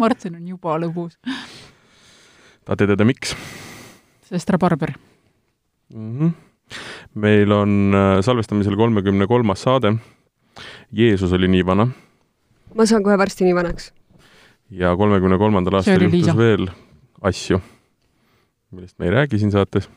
Martin on juba lõbus. tahate teada, miks? sest rabarber mm. -hmm. meil on äh, salvestamisel kolmekümne kolmas saade. Jeesus oli nii vana. ma saan kohe varsti nii vanaks. ja kolmekümne kolmandal aastal juhtus veel asju, millest me ei räägi siin saates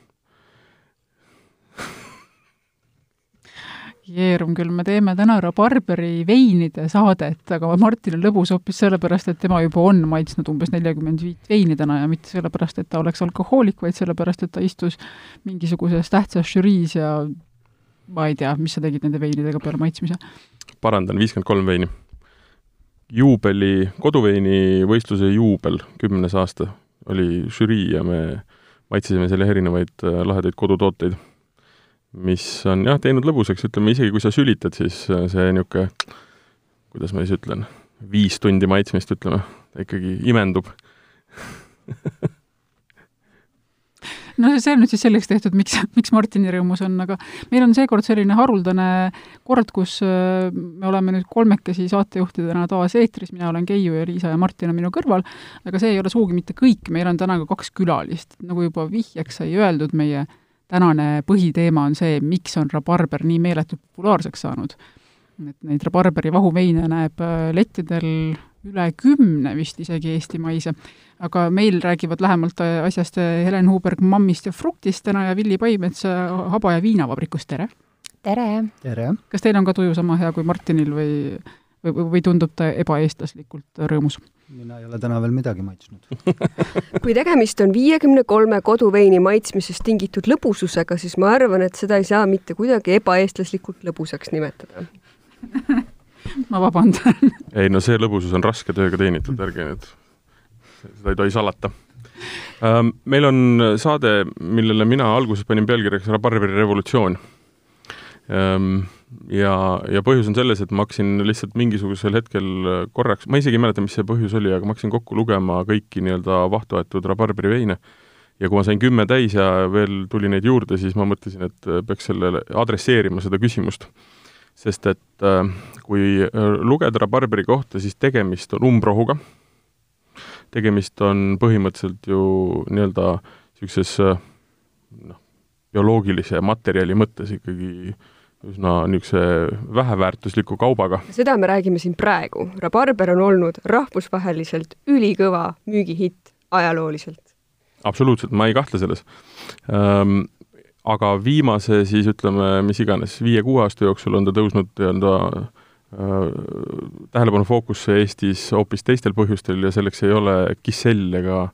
Jeerum küll, me teeme täna Rabarberi veinide saadet, aga Martin on lõbus hoopis sellepärast, et tema juba on maitsnud umbes nelikümmend viit veini täna ja mitte sellepärast, et ta oleks alkohoolik, vaid sellepärast, et ta istus mingisuguses tähtsas žüriis ja ma ei tea, mis sa tegid nende veinidega peale maitsmise? parandan, viiskümmend kolm veini. juubeli, koduveini võistluse juubel, kümnes aasta, oli žürii ja me maitsesime seal erinevaid äh, lahedaid kodutooteid mis on jah, teinud lõbusaks, ütleme isegi kui sa sülitad, siis äh, see niisugune, kuidas ma siis ütlen, viis tundi maitsmist, ütleme, ta ikkagi imendub. No see on nüüd siis selleks tehtud, miks, miks Martini rõõmus on, aga meil on seekord selline haruldane kord, kus äh, me oleme nüüd kolmekesi saatejuhtidena taas eetris, mina olen Keiu ja Liisa ja Martin on minu kõrval, aga see ei ole sugugi mitte kõik, meil on täna ka kaks külalist, nagu juba vihjeks sai öeldud, meie tänane põhiteema on see, miks on rabarber nii meeletult populaarseks saanud. et neid rabarberi vahuveine näeb äh, lettidel üle kümne vist isegi eestimaise, aga meil räägivad lähemalt äh, asjast äh, Helen Huberg Mammist ja Fruktist täna ja Villi Paimets Haba- ja Viinavabrikust, tere! tere! tere! kas teil on ka tuju sama hea kui Martinil või, või, või tundub ta ebaeestlaslikult rõõmus? mina ei ole täna veel midagi maitsnud. Kui tegemist on viiekümne kolme koduveini maitsmisest tingitud lõbususega, siis ma arvan, et seda ei saa mitte kuidagi ebaeestlaslikult lõbusaks nimetada. Ma vabandan. Ei no see lõbusus on raske tööga teenitud, ärge nüüd, seda ei tohi salata. Ähm, meil on saade, millele mina alguses panin pealkirjaks Rabarberi revolutsioon ja, ja põhjus on selles, et ma hakkasin lihtsalt mingisugusel hetkel korraks, ma isegi ei mäleta, mis see põhjus oli, aga ma hakkasin kokku lugema kõiki nii-öelda vahtu aetud rabarberi veine ja kui ma sain kümme täis ja veel tuli neid juurde, siis ma mõtlesin, et peaks sellele, adresseerima seda küsimust. sest et äh, kui lugeda rabarberi kohta, siis tegemist on umbrohuga, tegemist on põhimõtteliselt ju nii-öelda niisuguses noh, bioloogilise materjali mõttes ikkagi äh, üsna niisuguse väheväärtusliku kaubaga. seda me räägime siin praegu. rabarber on olnud rahvusvaheliselt ülikõva müügihitt ajalooliselt. absoluutselt, ma ei kahtle selles ähm, aga viimase siis ütleme, mis iganes, viie-kuue aasta jooksul on ta tõusnud nii-öelda äh, tähelepanu fookusse Eestis hoopis teistel põhjustel ja selleks ei ole kissell ega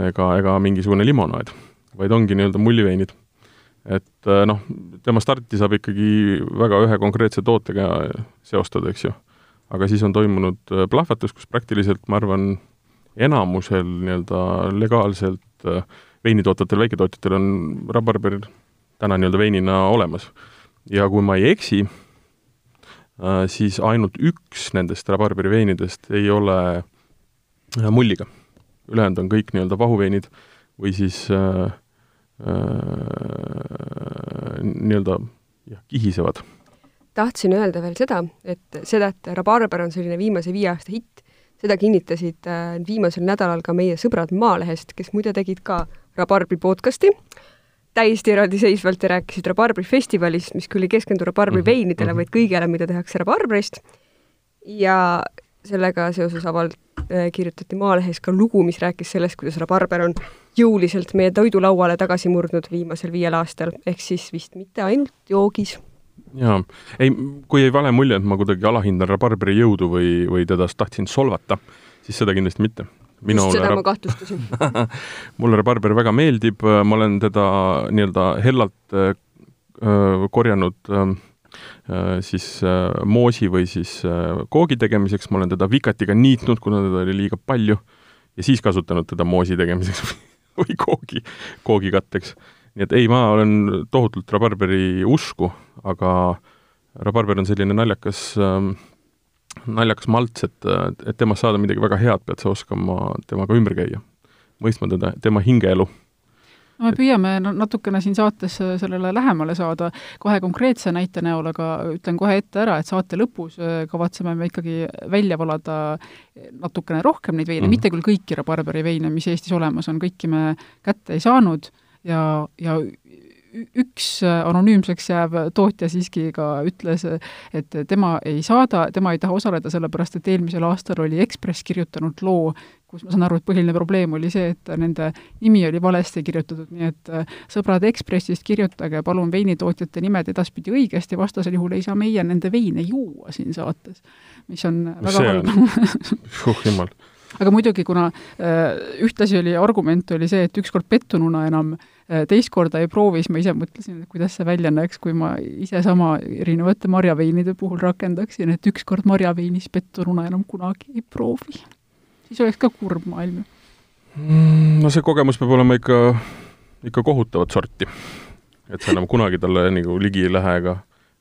ega, ega mingisugune limonaad, vaid ongi nii-öelda mulliveinid et äh, noh, tema starti saab ikkagi väga ühe konkreetse tootega seostada, eks ju. aga siis on toimunud äh, plahvatus, kus praktiliselt ma arvan, enamusel nii-öelda legaalselt äh, veinitootjatel, väiketootjatel on rabarber täna nii-öelda veinina olemas. ja kui ma ei eksi, siis ainult üks nendest rabarberi veinidest ei ole mulliga. ülejäänud on kõik nii-öelda vahuveinid või siis Äh, nii-öelda jah, kihisevad. tahtsin öelda veel seda, et seda, et Rabarber on selline viimase viie aasta hitt, seda kinnitasid äh, viimasel nädalal ka meie sõbrad Maalehest, kes muide tegid ka Rabarbri podcasti, täiesti eraldiseisvalt ja rääkisid Rabarbri festivalist, mis küll ei keskendu Rabarbri mm -hmm. veinidele, mhm. vaid kõigele, mida tehakse Rabarbrist. ja sellega seoses avald-, äh, kirjutati Maalehes ka lugu, mis rääkis sellest, kuidas rabarber on jõuliselt meie toidulauale tagasi murdnud viimasel viiel aastal, ehk siis vist mitte ainult joogis. jaa, ei, kui jäi vale mulje, et ma kuidagi alahindan rabarberi jõudu või, või teda tahtsin solvata, siis seda kindlasti mitte. just seda rab... ma kahtlustasin mulle rabarber väga meeldib, ma olen teda nii-öelda hellalt äh, korjanud äh, Äh, siis äh, moosi või siis äh, koogi tegemiseks, ma olen teda vikatiga niitnud, kuna teda oli liiga palju, ja siis kasutanud teda moosi tegemiseks või koogi, koogikatteks. nii et ei, ma olen tohutult rabarberi usku, aga rabarber on selline naljakas äh, naljakas malts, et, et temast saada midagi väga head, pead sa oskama temaga ümber käia. mõistma teda, tema hingeelu no me püüame natukene siin saates äh, sellele lähemale saada. Kohe konkreetse näite näol, aga ütlen kohe ette ära, et saate lõpus äh, kavatseme me ikkagi välja valada natukene rohkem neid veine. Mm, -hmm. mitte küll kõiki rabarberi veine, mis Eestis olemas on, kõiki me kätte ei saanud. Ja, ja üks äh, anonüümseks jääv tootja siiski ka ütles, et tema ei saada, tema ei taha osaleda, sellepärast et eelmisel aastal oli Ekspress kirjutanud loo, kus ma saan aru, et põhiline probleem oli see, et nende nimi oli valesti kirjutatud, nii et äh, sõbrad Ekspressist, kirjutage palun veinitootjate nimed edaspidi õigesti, vastasel juhul ei saa meie nende veine juua siin saates, mis on väga halb. oh jumal aga muidugi, kuna äh, ühtlasi oli, argument oli see, et ükskord pettununa enam äh, Äh, teist korda ei proovi, siis ma ise mõtlesin, et kuidas see välja näeks, kui ma ise sama erinevate marjaveinide puhul rakendaksin, et ükskord marjaveinis petturuna enam kunagi ei proovi. siis oleks ka kurb maailm mm,. no see kogemus peab olema ikka, ikka kohutavat sorti. et sa enam kunagi talle nagu ligi ei lähe ega,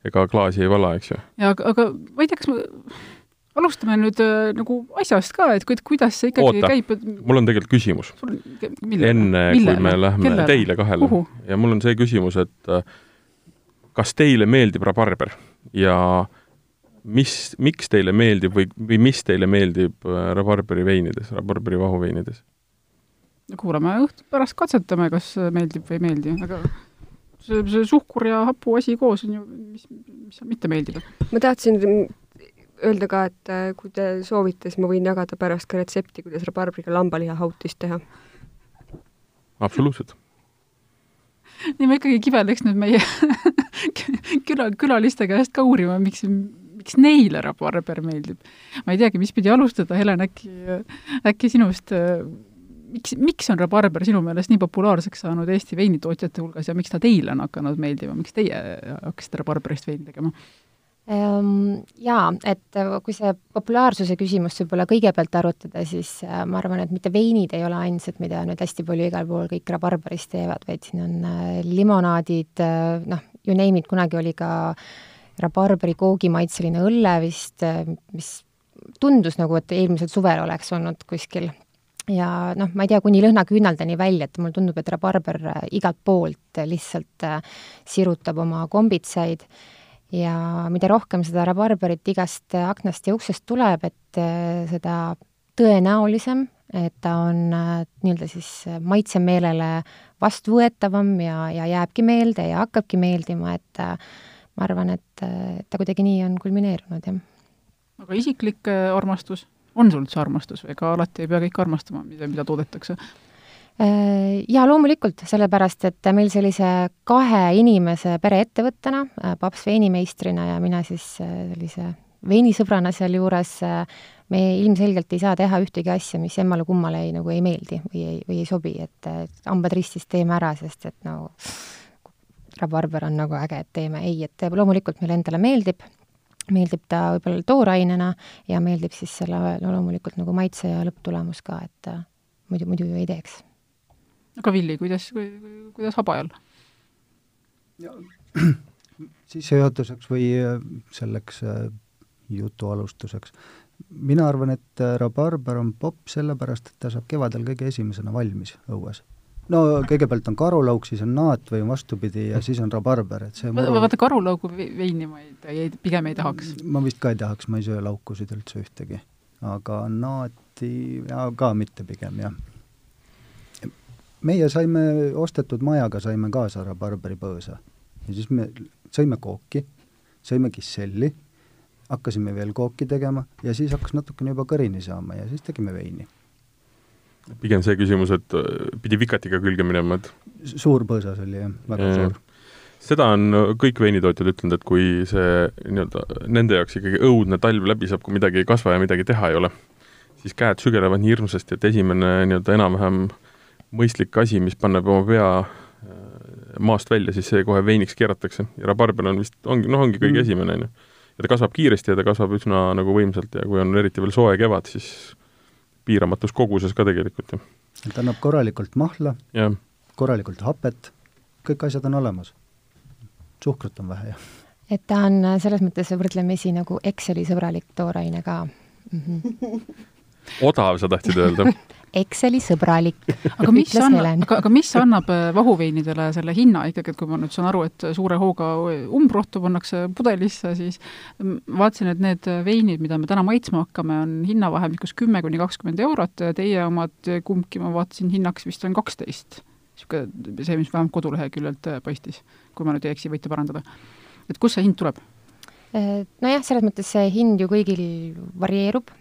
ega klaasi ei vala, eks ju. jaa, aga, aga ma ei tea, kas ma alustame nüüd äh, nagu asjast ka, et kuidas see ikkagi Oota, käib. mul on tegelikult küsimus. enne, kui me lähme Kellele? teile kahele Uhu. ja mul on see küsimus, et äh, kas teile meeldib rabarber ja mis, miks teile meeldib või, või mis teile meeldib äh, rabarberi veinides, rabarberi vahuveinides? kuulame õhtu pärast, katsetame, kas meeldib või ei meeldi, aga see, see suhkur ja hapu asi koos on ju, mis, mis mitte meeldib. ma tahtsin öelda ka, et äh, kui te soovite, siis ma võin jagada pärast ka retsepti, kuidas rabarbriga lambalihahautist teha. absoluutselt. nii ma ikkagi kibeleks nüüd meie küla, külaliste käest ka uurima, miks, miks neile rabarber meeldib. ma ei teagi, mis pidi alustada, Helen, äkki, äkki sinust miks, miks on rabarber sinu meelest nii populaarseks saanud Eesti veinitootjate hulgas ja miks ta teile on hakanud meeldima, miks teie hakkasite rabarberist veini tegema? Ehm, jaa, et äh, kui see populaarsuse küsimust võib-olla kõigepealt arutada, siis äh, ma arvan, et mitte veinid ei ole ainsad, mida nüüd hästi palju igal pool kõik rabarbarist teevad, vaid siin on äh, limonaadid, noh, you name it, kunagi oli ka rabarberi koogimaitseline õlle vist, mis tundus nagu, et eelmisel suvel oleks olnud kuskil. Ja noh, ma ei tea, kuni lõhnaküünaldeni välja, et mulle tundub, et rabarber igalt poolt lihtsalt sirutab oma kombitsaid ja mida rohkem seda rabarberit igast aknast ja uksest tuleb, et äh, seda tõenäolisem, et ta on äh, nii-öelda siis maitsemeelele vastuvõetavam ja, ja jääbki meelde ja hakkabki meeldima, et äh, ma arvan, et ta kuidagi nii on kulmineerunud, jah. aga isiklik armastus, on sul üldse armastus või ega alati ei pea kõik armastama, mida, mida toodetakse? Äh, jaa, loomulikult, sellepärast et meil sellise kahe inimese pereettevõttena, äh, paps veinimeistrina ja mina siis äh, sellise veinisõbrana sealjuures, me ilmselgelt ei saa teha ühtegi asja, mis emmale-kummale ei, nagu ei meeldi või ei, või ei sobi, et hambad ristis teeme ära, sest et no rabarber on nagu äge, et teeme, ei, et loomulikult meile endale meeldib, meeldib ta võib-olla toorainena ja meeldib siis selle no, loomulikult nagu maitse ja lõpptulemus ka, et muidu, muidu ju ei teeks aga Villi, kuidas, kuidas Habajal? sissejuhatuseks või äh, selleks äh, jutu alustuseks, mina arvan, et äh, rabarber on popp sellepärast, et ta saab kevadel kõige esimesena valmis õues no kõigepealt on karulauk, siis on naat või vastupidi ja siis on rabarber, et see muru... vaata, karulaugu veini ma ei, ei, pigem ei tahaks. ma vist ka ei tahaks, ma ei söö laukusid üldse ühtegi. aga naati ja ka mitte pigem, jah meie saime ostetud majaga, saime kaasa rabarberi põõsa. ja siis me sõime kooki, sõime kisselli, hakkasime veel kooki tegema ja siis hakkas natukene juba kõrini saama ja siis tegime veini. pigem see küsimus, et äh, pidi vikatiga külge minema, et suur põõsas oli jah, väga ja, suur seda on kõik veinitootjad ütelnud, et kui see nii-öelda nende jaoks ikkagi õudne talv läbi saab, kui midagi ei kasva ja midagi teha ei ole, siis käed sügelevad nii hirmsasti, et esimene nii-öelda enam-vähem äh, mõistlik asi, mis paneb oma pea äh, maast välja, siis see kohe veiniks keeratakse ja rabarber on vist, ongi, noh, ongi kõige mm. esimene, on ju. ja ta kasvab kiiresti ja ta kasvab üsna nagu võimsalt ja kui on eriti veel soe kevad, siis piiramatus koguses ka tegelikult, ju. ta annab korralikult mahla, korralikult hapet, kõik asjad on olemas. suhkrut on vähe, jah. et ta on selles mõttes võrdlemisi nagu Exceli sõbralik tooraine ka mm. -hmm. odav, sa tahtsid öelda Exceli sõbralik, aga mis annab, aga, aga mis annab äh, vahuveinidele selle hinna ikkagi, et kui ma nüüd saan aru, et suure hooga umbrohtu pannakse pudelisse, siis m- vaatasin, et need veinid, mida me täna maitsma hakkame, on hinnavahemikus kümme kuni kakskümmend eurot ja teie omad kumbki, ma vaatasin, hinnaks vist on kaksteist. niisugune, see, mis vähemalt koduleheküljelt äh, paistis, kui ma nüüd ei eksi, võite parandada. et kust see hind tuleb? Äh, nojah, selles mõttes see hind ju kõigil varieerub,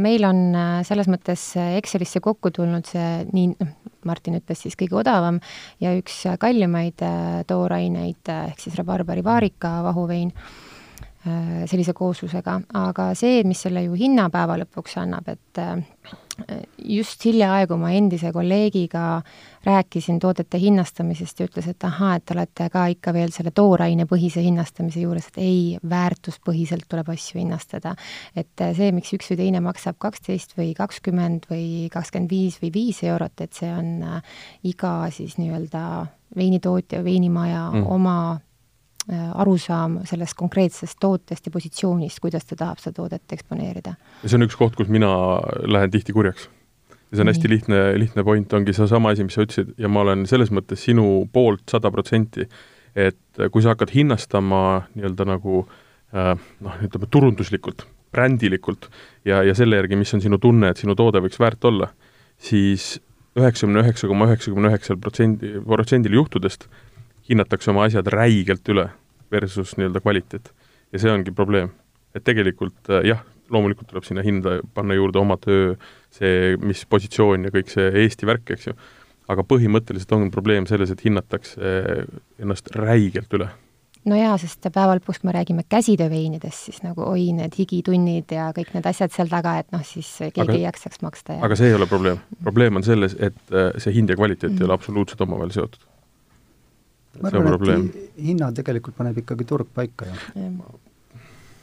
meil on äh, selles mõttes Excelisse kokku tulnud see nii, noh, Martin ütles siis kõige odavam ja üks kallimaid äh, tooraineid ehk siis rabarberi vaarika vahuvein sellise kooslusega, aga see, mis selle ju hinna päeva lõpuks annab, et just hiljaaegu ma endise kolleegiga rääkisin toodete hinnastamisest ja ütles, et ahaa, et te olete ka ikka veel selle toorainepõhise hinnastamise juures, et ei, väärtuspõhiselt tuleb asju hinnastada. et see, miks üks või teine maksab kaksteist või kakskümmend või kakskümmend viis või viis eurot, et see on iga siis nii-öelda veinitootja, veinimaja mm. oma arusaam sellest konkreetsest tootest ja positsioonist, kuidas ta tahab seda toodet eksponeerida. ja see on üks koht, kus mina lähen tihti kurjaks. ja see on hästi lihtne, lihtne point, ongi seesama asi, mis sa ütlesid ja ma olen selles mõttes sinu poolt sada protsenti, et kui sa hakkad hinnastama nii-öelda nagu noh, ütleme turunduslikult, brändilikult ja, ja selle järgi, mis on sinu tunne, et sinu toode võiks väärt olla, siis üheksakümne üheksa koma üheksakümne üheksal protsendi, protsendil juhtudest hinnatakse oma asjad räigelt üle versus nii-öelda kvaliteet. ja see ongi probleem. et tegelikult jah, loomulikult tuleb sinna hinda panna juurde oma töö, see, mis positsioon ja kõik see Eesti värk, eks ju, aga põhimõtteliselt on probleem selles, et hinnatakse ennast räigelt üle no jaa, sest päeva lõpuks, kui me räägime käsitööveinidest, siis nagu oi, need higitunnid ja kõik need asjad seal taga, et noh, siis keegi aga, ei jaksaks maksta ja aga see ei ole probleem. probleem on selles, et see hind ja kvaliteet mm. ei ole absoluutselt omavahel seotud ma arvan, et hinna tegelikult paneb ikkagi turg paika ju.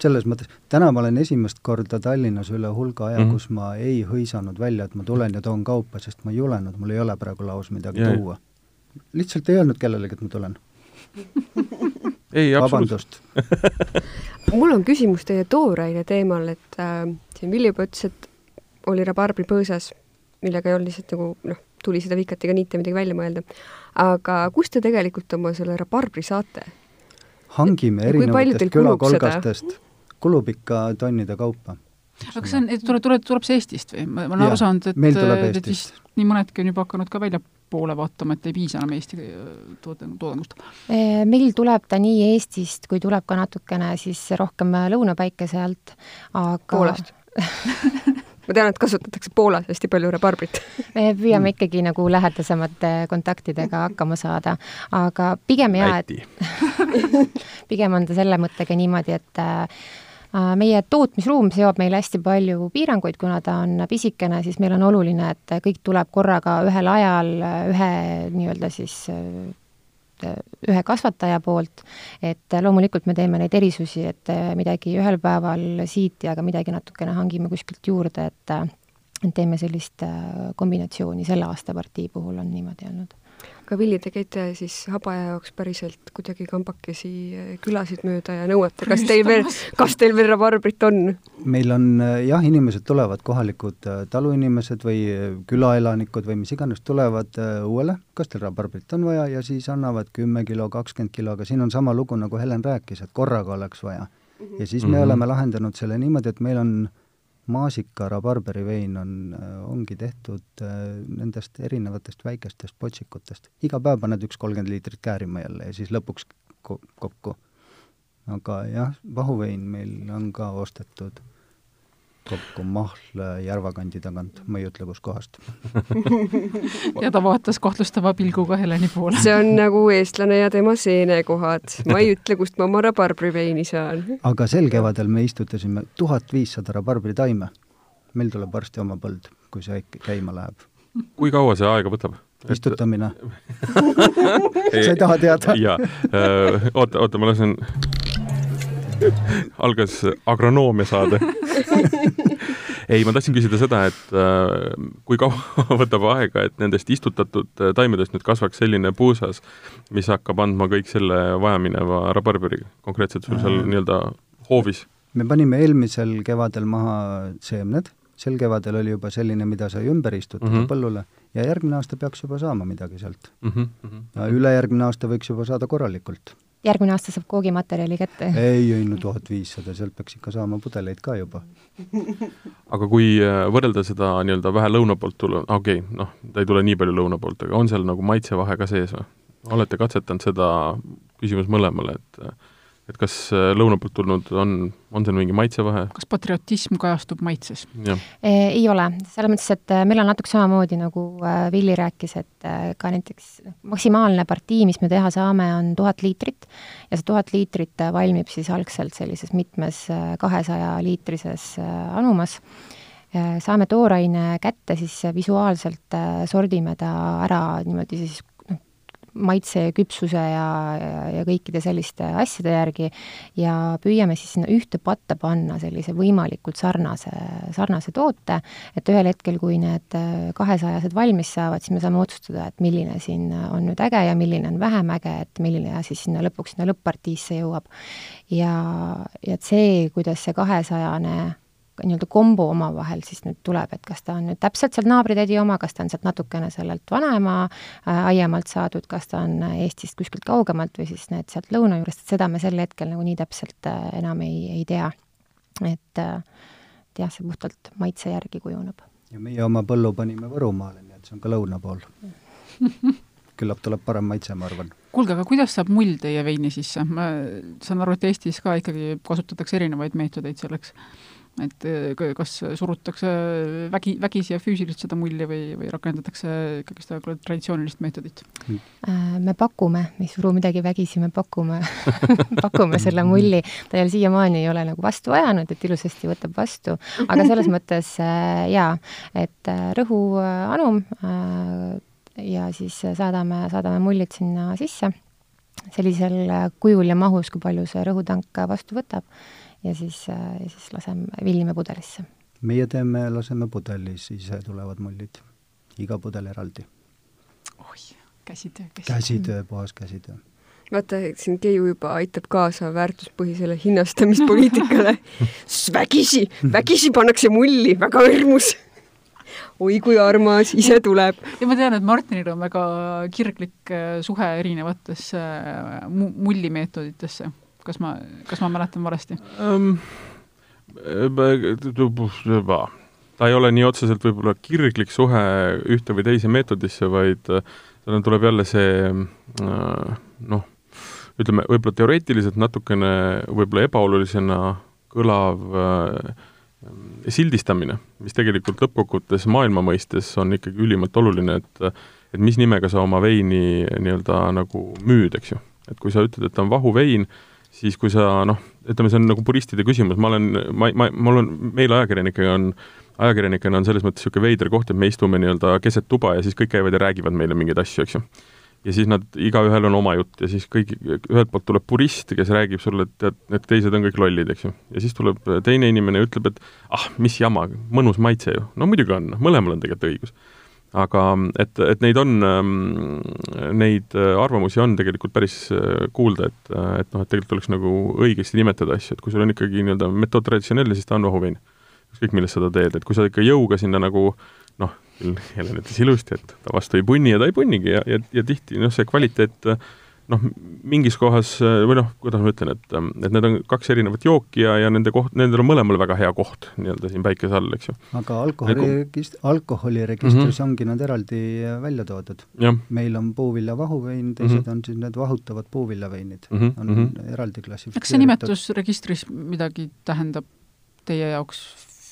selles mõttes, täna ma olen esimest korda Tallinnas üle hulga aja mm, -hmm. kus ma ei hõisanud välja, et ma tulen ja toon kaupa, sest ma ei julenud, mul ei ole praegu laos midagi yeah. tuua. lihtsalt ei öelnud kellelegi, et ma tulen ei, absoluutselt mul on küsimus teie tooraine teemal, et äh, siin Vilja juba ütles, et oli rabarbri põõsas, millega ei olnud lihtsalt nagu noh, tuli seda vikatiga niita midagi välja mõelda. Aga kust te tegelikult oma selle rabarbri saate? hangime erinevatest külakolgastest, kulub ikka tonnide kaupa. aga kas see on, tuleb, tuleb, tuleb see Eestist või? ma olen aru saanud, et, et vist nii mõnedki on juba hakanud ka väljapoole vaatama, et ei piisa enam Eesti äh, toote, toodangust? Meil tuleb ta nii Eestist, kui tuleb ka natukene siis rohkem lõunapäikese alt, aga Poolast ma tean, et kasutatakse Poolas hästi palju rabarbrit me püüame ikkagi nagu lähedasemate kontaktidega hakkama saada, aga pigem jaa, et pigem on ta selle mõttega niimoodi, et äh, meie tootmisruum seob meile hästi palju piiranguid, kuna ta on pisikene, siis meil on oluline, et kõik tuleb korraga ühel ajal ühe nii-öelda siis ühe kasvataja poolt, et loomulikult me teeme neid erisusi, et midagi ühel päeval siit ja ka midagi natukene hangime kuskilt juurde, et teeme sellist kombinatsiooni, selle aasta partii puhul on niimoodi olnud aga Villi, te käite siis habaja jaoks päriselt kuidagi kambakesi külasid mööda ja nõuate, kas teil veel, kas teil veel rabarbrit on? meil on jah, inimesed tulevad, kohalikud äh, taluinimesed või äh, külaelanikud või mis iganes, tulevad uuele, äh, kas teil rabarbrit on vaja, ja siis annavad kümme kilo, kakskümmend kilo, aga siin on sama lugu, nagu Helen rääkis, et korraga oleks vaja. Mhm. ja siis me mm -hmm. oleme lahendanud selle niimoodi, et meil on maasika rabarberi vein on, ongi tehtud äh, nendest erinevatest väikestest potsikutest. iga päev paned üks kolmkümmend liitrit käärima jälle ja siis lõpuks ko kokku. aga jah, vahuvein meil on ka ostetud kokku Mahl Järvakandi tagant, ma ei ütle, kuskohast ja ta vaatas kahtlustava pilguga Heleni poole. see on nagu eestlane ja tema seenekohad. ma ei ütle, kust ma oma rabarbriveini saan. aga sel kevadel me istutasime tuhat viissada rabarbri-taime. meil tuleb varsti oma põld, kui see käima läheb. kui kaua see aega võtab? istutamine sa ei taha teada? jaa, äh, oota, oota, ma lasen algas agronoomia saade ei, ma tahtsin küsida seda, et äh, kui kaua võtab aega, et nendest istutatud äh, taimedest nüüd kasvaks selline puusas, mis hakkab andma kõik selle vajamineva rabarberi, konkreetselt sul seal nii-öelda hoovis? me panime eelmisel kevadel maha seemned, sel kevadel oli juba selline, mida sai ümber istutada mm -hmm. põllule ja järgmine aasta peaks juba saama midagi sealt mm. -hmm. ja ülejärgmine aasta võiks juba saada korralikult. Järgmine aasta saab koogimaterjali kätte? ei, ei no tuhat viissada, sealt peaks ikka saama pudeleid ka juba. aga kui äh, võrrelda seda nii-öelda vähe lõuna poolt tulla, okei okay,, noh, ta ei tule nii palju lõuna poolt, aga on seal nagu maitsevahe ka sees või? olete katsetanud seda, küsimus mõlemale, et et kas äh, lõuna poolt tulnud on, on seal mingi maitsevahe? kas patriotism kajastub maitses? ei ole, selles mõttes, et äh, meil on natuke samamoodi, nagu äh, Villi rääkis, et ka näiteks maksimaalne partii, mis me teha saame, on tuhat liitrit ja see tuhat liitrit valmib siis algselt sellises mitmes kahesaja liitrises anumas saame tooraine kätte, siis visuaalselt sordime ta ära niimoodi siis maitse ja küpsuse ja, ja, ja kõikide selliste asjade järgi ja püüame siis sinna ühte patta panna sellise võimalikult sarnase, sarnase toote, et ühel hetkel, kui need kahesajased valmis saavad, siis me saame otsustada, et milline siin on nüüd äge ja milline on vähem äge, et milline siis sinna lõpuks sinna lõpp-partiisse jõuab. ja, ja et see, kuidas see kahesajane nii-öelda kombo omavahel siis nüüd tuleb, et kas ta on nüüd täpselt sealt naabritädi oma, kas ta on sealt natukene sellelt vanema äh, aiamalt saadud, kas ta on Eestist kuskilt kaugemalt või siis need sealt lõuna juurest, et seda me sel hetkel nagu nii täpselt äh, enam ei, ei tea. et äh, et jah, see puhtalt maitse järgi kujuneb. ja meie oma põllu panime Võrumaale, nii et see on ka lõuna pool küllap tuleb parem maitse, ma arvan. kuulge, aga kuidas saab mull teie veini sisse? ma saan aru, et Eestis ka ikkagi kasutatakse erinevaid meetodeid selleks et eh, kas surutakse vägi, vägisi ja füüsiliselt seda mulli või, või rakendatakse ikkagi seda traditsioonilist meetodit? Äh, me pakume, me ei suru midagi vägisi, me pakume pakume selle mulli, ta ole siiamaani ei ole nagu vastu ajanud, et ilusasti võtab vastu, aga selles mõttes äh, jaa, et äh, rõhuanum ja siis saadame, saadame mullid sinna sisse sellisel kujul ja mahus, kui palju see rõhutank vastu võtab ja siis, ja siis laseme, villime pudelisse. meie teeme, laseme pudelis, ise tulevad mullid, iga pudel eraldi. oih, käsitöö, käsitöö. käsitöö, puhas käsitöö vaata, siin Keiu juba aitab kaasa väärtuspõhisele hinnastamispoliitikale vägisi, vägisi pannakse mulli, väga hirmus. oi kui armas, ise tuleb. ja ma tean, et Martinil on väga kirglik äh, suhe erinevatesse äh, mullimeetoditesse kas ma, kas ma mäletan valesti um,? ta ei ole nii otseselt võib-olla kirglik suhe ühte või teise meetodisse, vaid äh, tal tuleb jälle see äh, noh, ütleme, võib-olla teoreetiliselt natukene võib-olla ebaolulisena kõlav äh, sildistamine, mis tegelikult lõppkokkuvõttes maailma mõistes on ikkagi ülimalt oluline, et et mis nimega sa oma veini nii-öelda nagu müüd, eks ju. et kui sa ütled, et ta on vahuvein, siis kui sa noh, ütleme, see on nagu puristide küsimus, ma olen, ma, ma, mul on, meil ajakirjanikega on, ajakirjanikena on selles mõttes niisugune veider koht, et me istume nii-öelda keset tuba ja siis kõik käivad ja räägivad meile mingeid asju, eks ju. ja siis nad, igaühel on oma jutt ja siis kõik, ühelt poolt tuleb purist, kes räägib sulle, et tead, need teised on kõik lollid, eks ju. ja siis tuleb teine inimene ja ütleb, et ah, mis jama, mõnus maitse ju. no muidugi on, mõlemal on tegelikult õigus aga et, et neid on, ähm, neid äh, arvamusi on tegelikult päris äh, kuulda, et, äh, et noh, et tegelikult tuleks nagu õigesti nimetada asju, et kui sul on ikkagi nii-öelda metood traditsionaalne, siis ta on vahuvein. ükskõik, millest seda teed, et kui sa ikka jõuga sinna nagu noh, Helen ütles ilusti, et ta vastu ei punni ja ta ei punnigi ja, ja, ja tihti noh, see kvaliteet äh, noh, mingis kohas või noh, kuidas ma ütlen, et, et need on kaks erinevat jooki ja, ja nende koht, nendel on mõlemal väga hea koht nii-öelda siin päikese all, eks ju. aga alkoholiregist-, alkoholiregistris mm -hmm. ongi nad eraldi välja toodud. meil on puuvilja vahuvein, teised mm -hmm. on siis need vahutavad puuviljaveinid mm, -hmm. on mm -hmm. eraldi klassifitseeritud. kas see nimetus registris midagi tähendab teie jaoks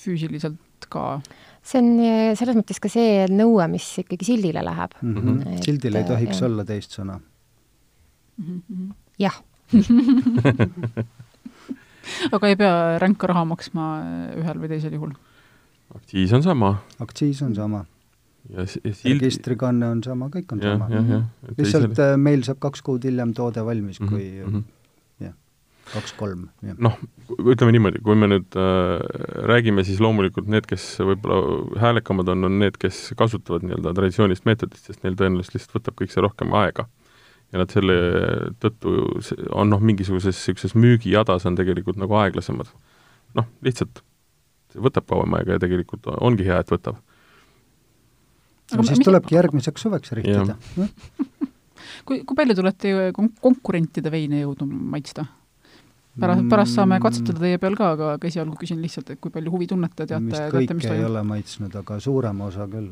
füüsiliselt ka? see on eh, selles mõttes ka see nõue, mis ikkagi sildile läheb mm. -hmm. sildil ei tohiks jah. olla teist sõna. Jah aga ei pea ränka raha maksma ühel või teisel juhul? aktsiis on sama. aktsiis on sama. ja, sild... registrikanne on sama, kõik on ja, sama. lihtsalt teisel... Äh, meil saab kaks kuud hiljem toode valmis kui mm -hmm. jah, kaks-kolm. noh, ütleme niimoodi, kui me nüüd äh, räägime, siis loomulikult need, kes võib-olla häälekamad on, on need, kes kasutavad nii-öelda traditsioonilist meetodit, sest neil tõenäoliselt lihtsalt võtab kõik see rohkem aega ja nad selle tõttu on noh, mingisuguses niisuguses müügijadas on tegelikult nagu aeglasemad. noh, lihtsalt võtab kauem aega ja tegelikult ongi hea, et võtab. no siis tulebki järgmiseks suveks rihtida. kui, kui palju te olete kon-, konkurentide veine jõudnud maitsta? pärast, pärast saame mm. katsetada teie peal ka, aga, aga esialgu küsin lihtsalt, et kui palju huvi tunnete, teate, teate, mis toimub? ei ole maitsnud, aga suurem osa küll.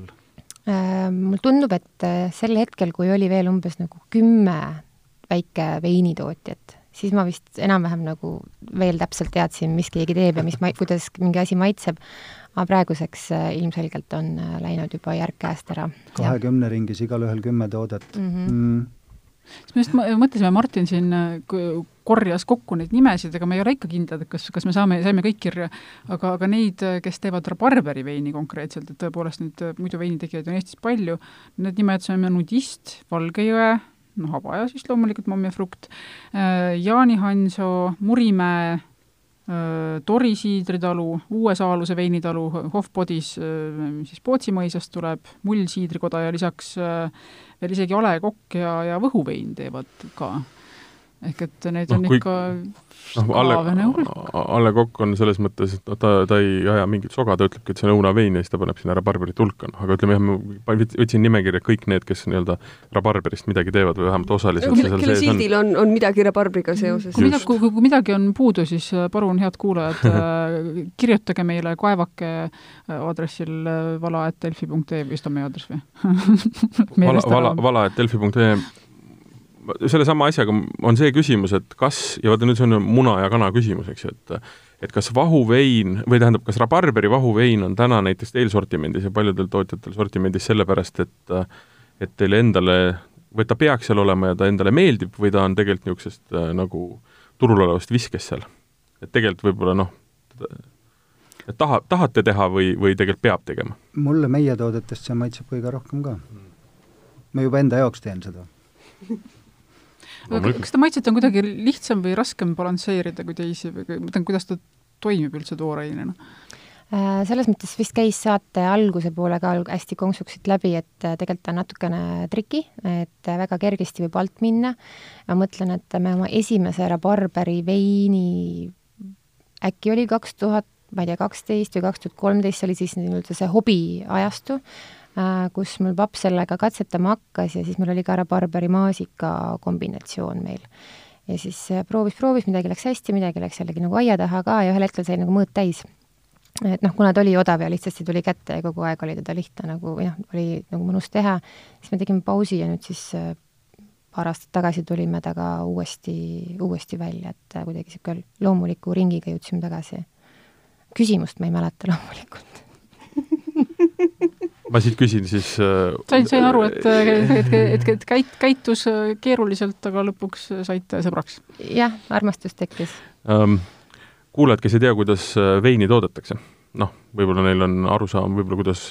Mulle tundub, et äh, sel hetkel, kui oli veel umbes nagu kümme väike veinitootjat, siis ma vist enam-vähem nagu veel täpselt teadsin, mis keegi teeb ja mis ma-, kuidas mingi asi maitseb, aga praeguseks äh, ilmselgelt on äh, läinud juba järg käest ära. kahekümne ringis igalühel kümme toodet mm. -hmm. Mm siis me just mõtlesime, Martin siin korjas kokku neid nimesid, ega me ei ole ikka kindlad, et kas, kas me saame, saime kõik kirja, aga, aga neid, kes teevad rabarberi veini konkreetselt, et tõepoolest neid muidu veinitegijaid on Eestis palju, need nimed saime Nudist, Valgejõe, noh, Habaja siis loomulikult, Mommi frukt, äh, Jaani Hansoo, Murimäe, äh, Tori siidritalu, Uue Saaluse veinitalu, Hofbodis äh, siis Pootsi mõisast tuleb, Mull siidrikoda ja lisaks veel isegi A Le Kokk ja, ja Võhu vein teevad ka ehk et neid no, on kui, ikka noh, Alle, Alle Kokk on selles mõttes, et ta, ta ei aja mingit soga, ta ütlebki, et see on õunavein ja siis ta paneb sinna rabarberit hulka, noh, aga ütleme jah, ma võtsin nimekirja kõik need, kes nii-öelda rabarberist midagi teevad või vähemalt osaliselt kelle sildil on, on midagi rabarbriga seoses. kui midagi, kui, kui midagi on puudu, siis äh, palun, head kuulajad äh, kirjutage meile kaevake äh, aadressil vala.delfi.ee, vist on meie aadress või? Vala, vala, vala.delfi.ee sellesama asjaga on see küsimus, et kas, ja vaata nüüd see on muna ja kana küsimus, eks ju, et et kas vahuvein või tähendab, kas rabarberi vahuvein on täna näiteks teil sortimendis ja paljudel tootjatel sortimendis sellepärast, et et teile endale, või ta peaks seal olema ja ta endale meeldib või ta on tegelikult niisugusest äh, nagu turul olevast viskest seal? et tegelikult võib-olla noh, et taha, tahate teha või, või tegelikult peab tegema? mulle meie toodetest see maitseb kõige rohkem ka. ma juba enda jaoks teen seda aga kas seda maitset on kuidagi lihtsam või raskem balansseerida kui teisi või ma mõtlen, kuidas ta toimib üldse toorainena? Äh, selles mõttes vist käis saate alguse poole ka hästi konksuks siit läbi, et äh, tegelikult ta on natukene triki, et äh, väga kergesti võib alt minna. ma mõtlen, et me oma esimese rabarberi veini äkki oli kaks tuhat, ma ei tea, kaksteist või kaks tuhat kolmteist, see oli siis nii-öelda see hobiajastu, kus mul paps sellega katsetama hakkas ja siis meil oli ka rabarberi maasika kombinatsioon meil. ja siis äh, proovis, proovis, midagi läks hästi, midagi läks jällegi nagu aia taha ka ja ühel hetkel sai nagu mõõt täis. et noh, kuna ta oli odav ja lihtsasti tuli kätte ja kogu aeg oli teda lihtne nagu või noh, oli nagu mõnus teha, siis me tegime pausi ja nüüd siis äh, paar aastat tagasi tulime temaga uuesti, uuesti välja, et kuidagi niisugune loomuliku ringiga jõudsime tagasi. küsimust ma ei mäleta loomulikult ma siit küsin siis äh, sain, sain aru, et, et, et, et käit-, käitus äh, keeruliselt, aga lõpuks saite sõbraks? jah, armastus tekkis um,. kuulajad, kes ei tea, kuidas äh, veini toodetakse, noh, võib-olla neil on arusaam võib-olla, kuidas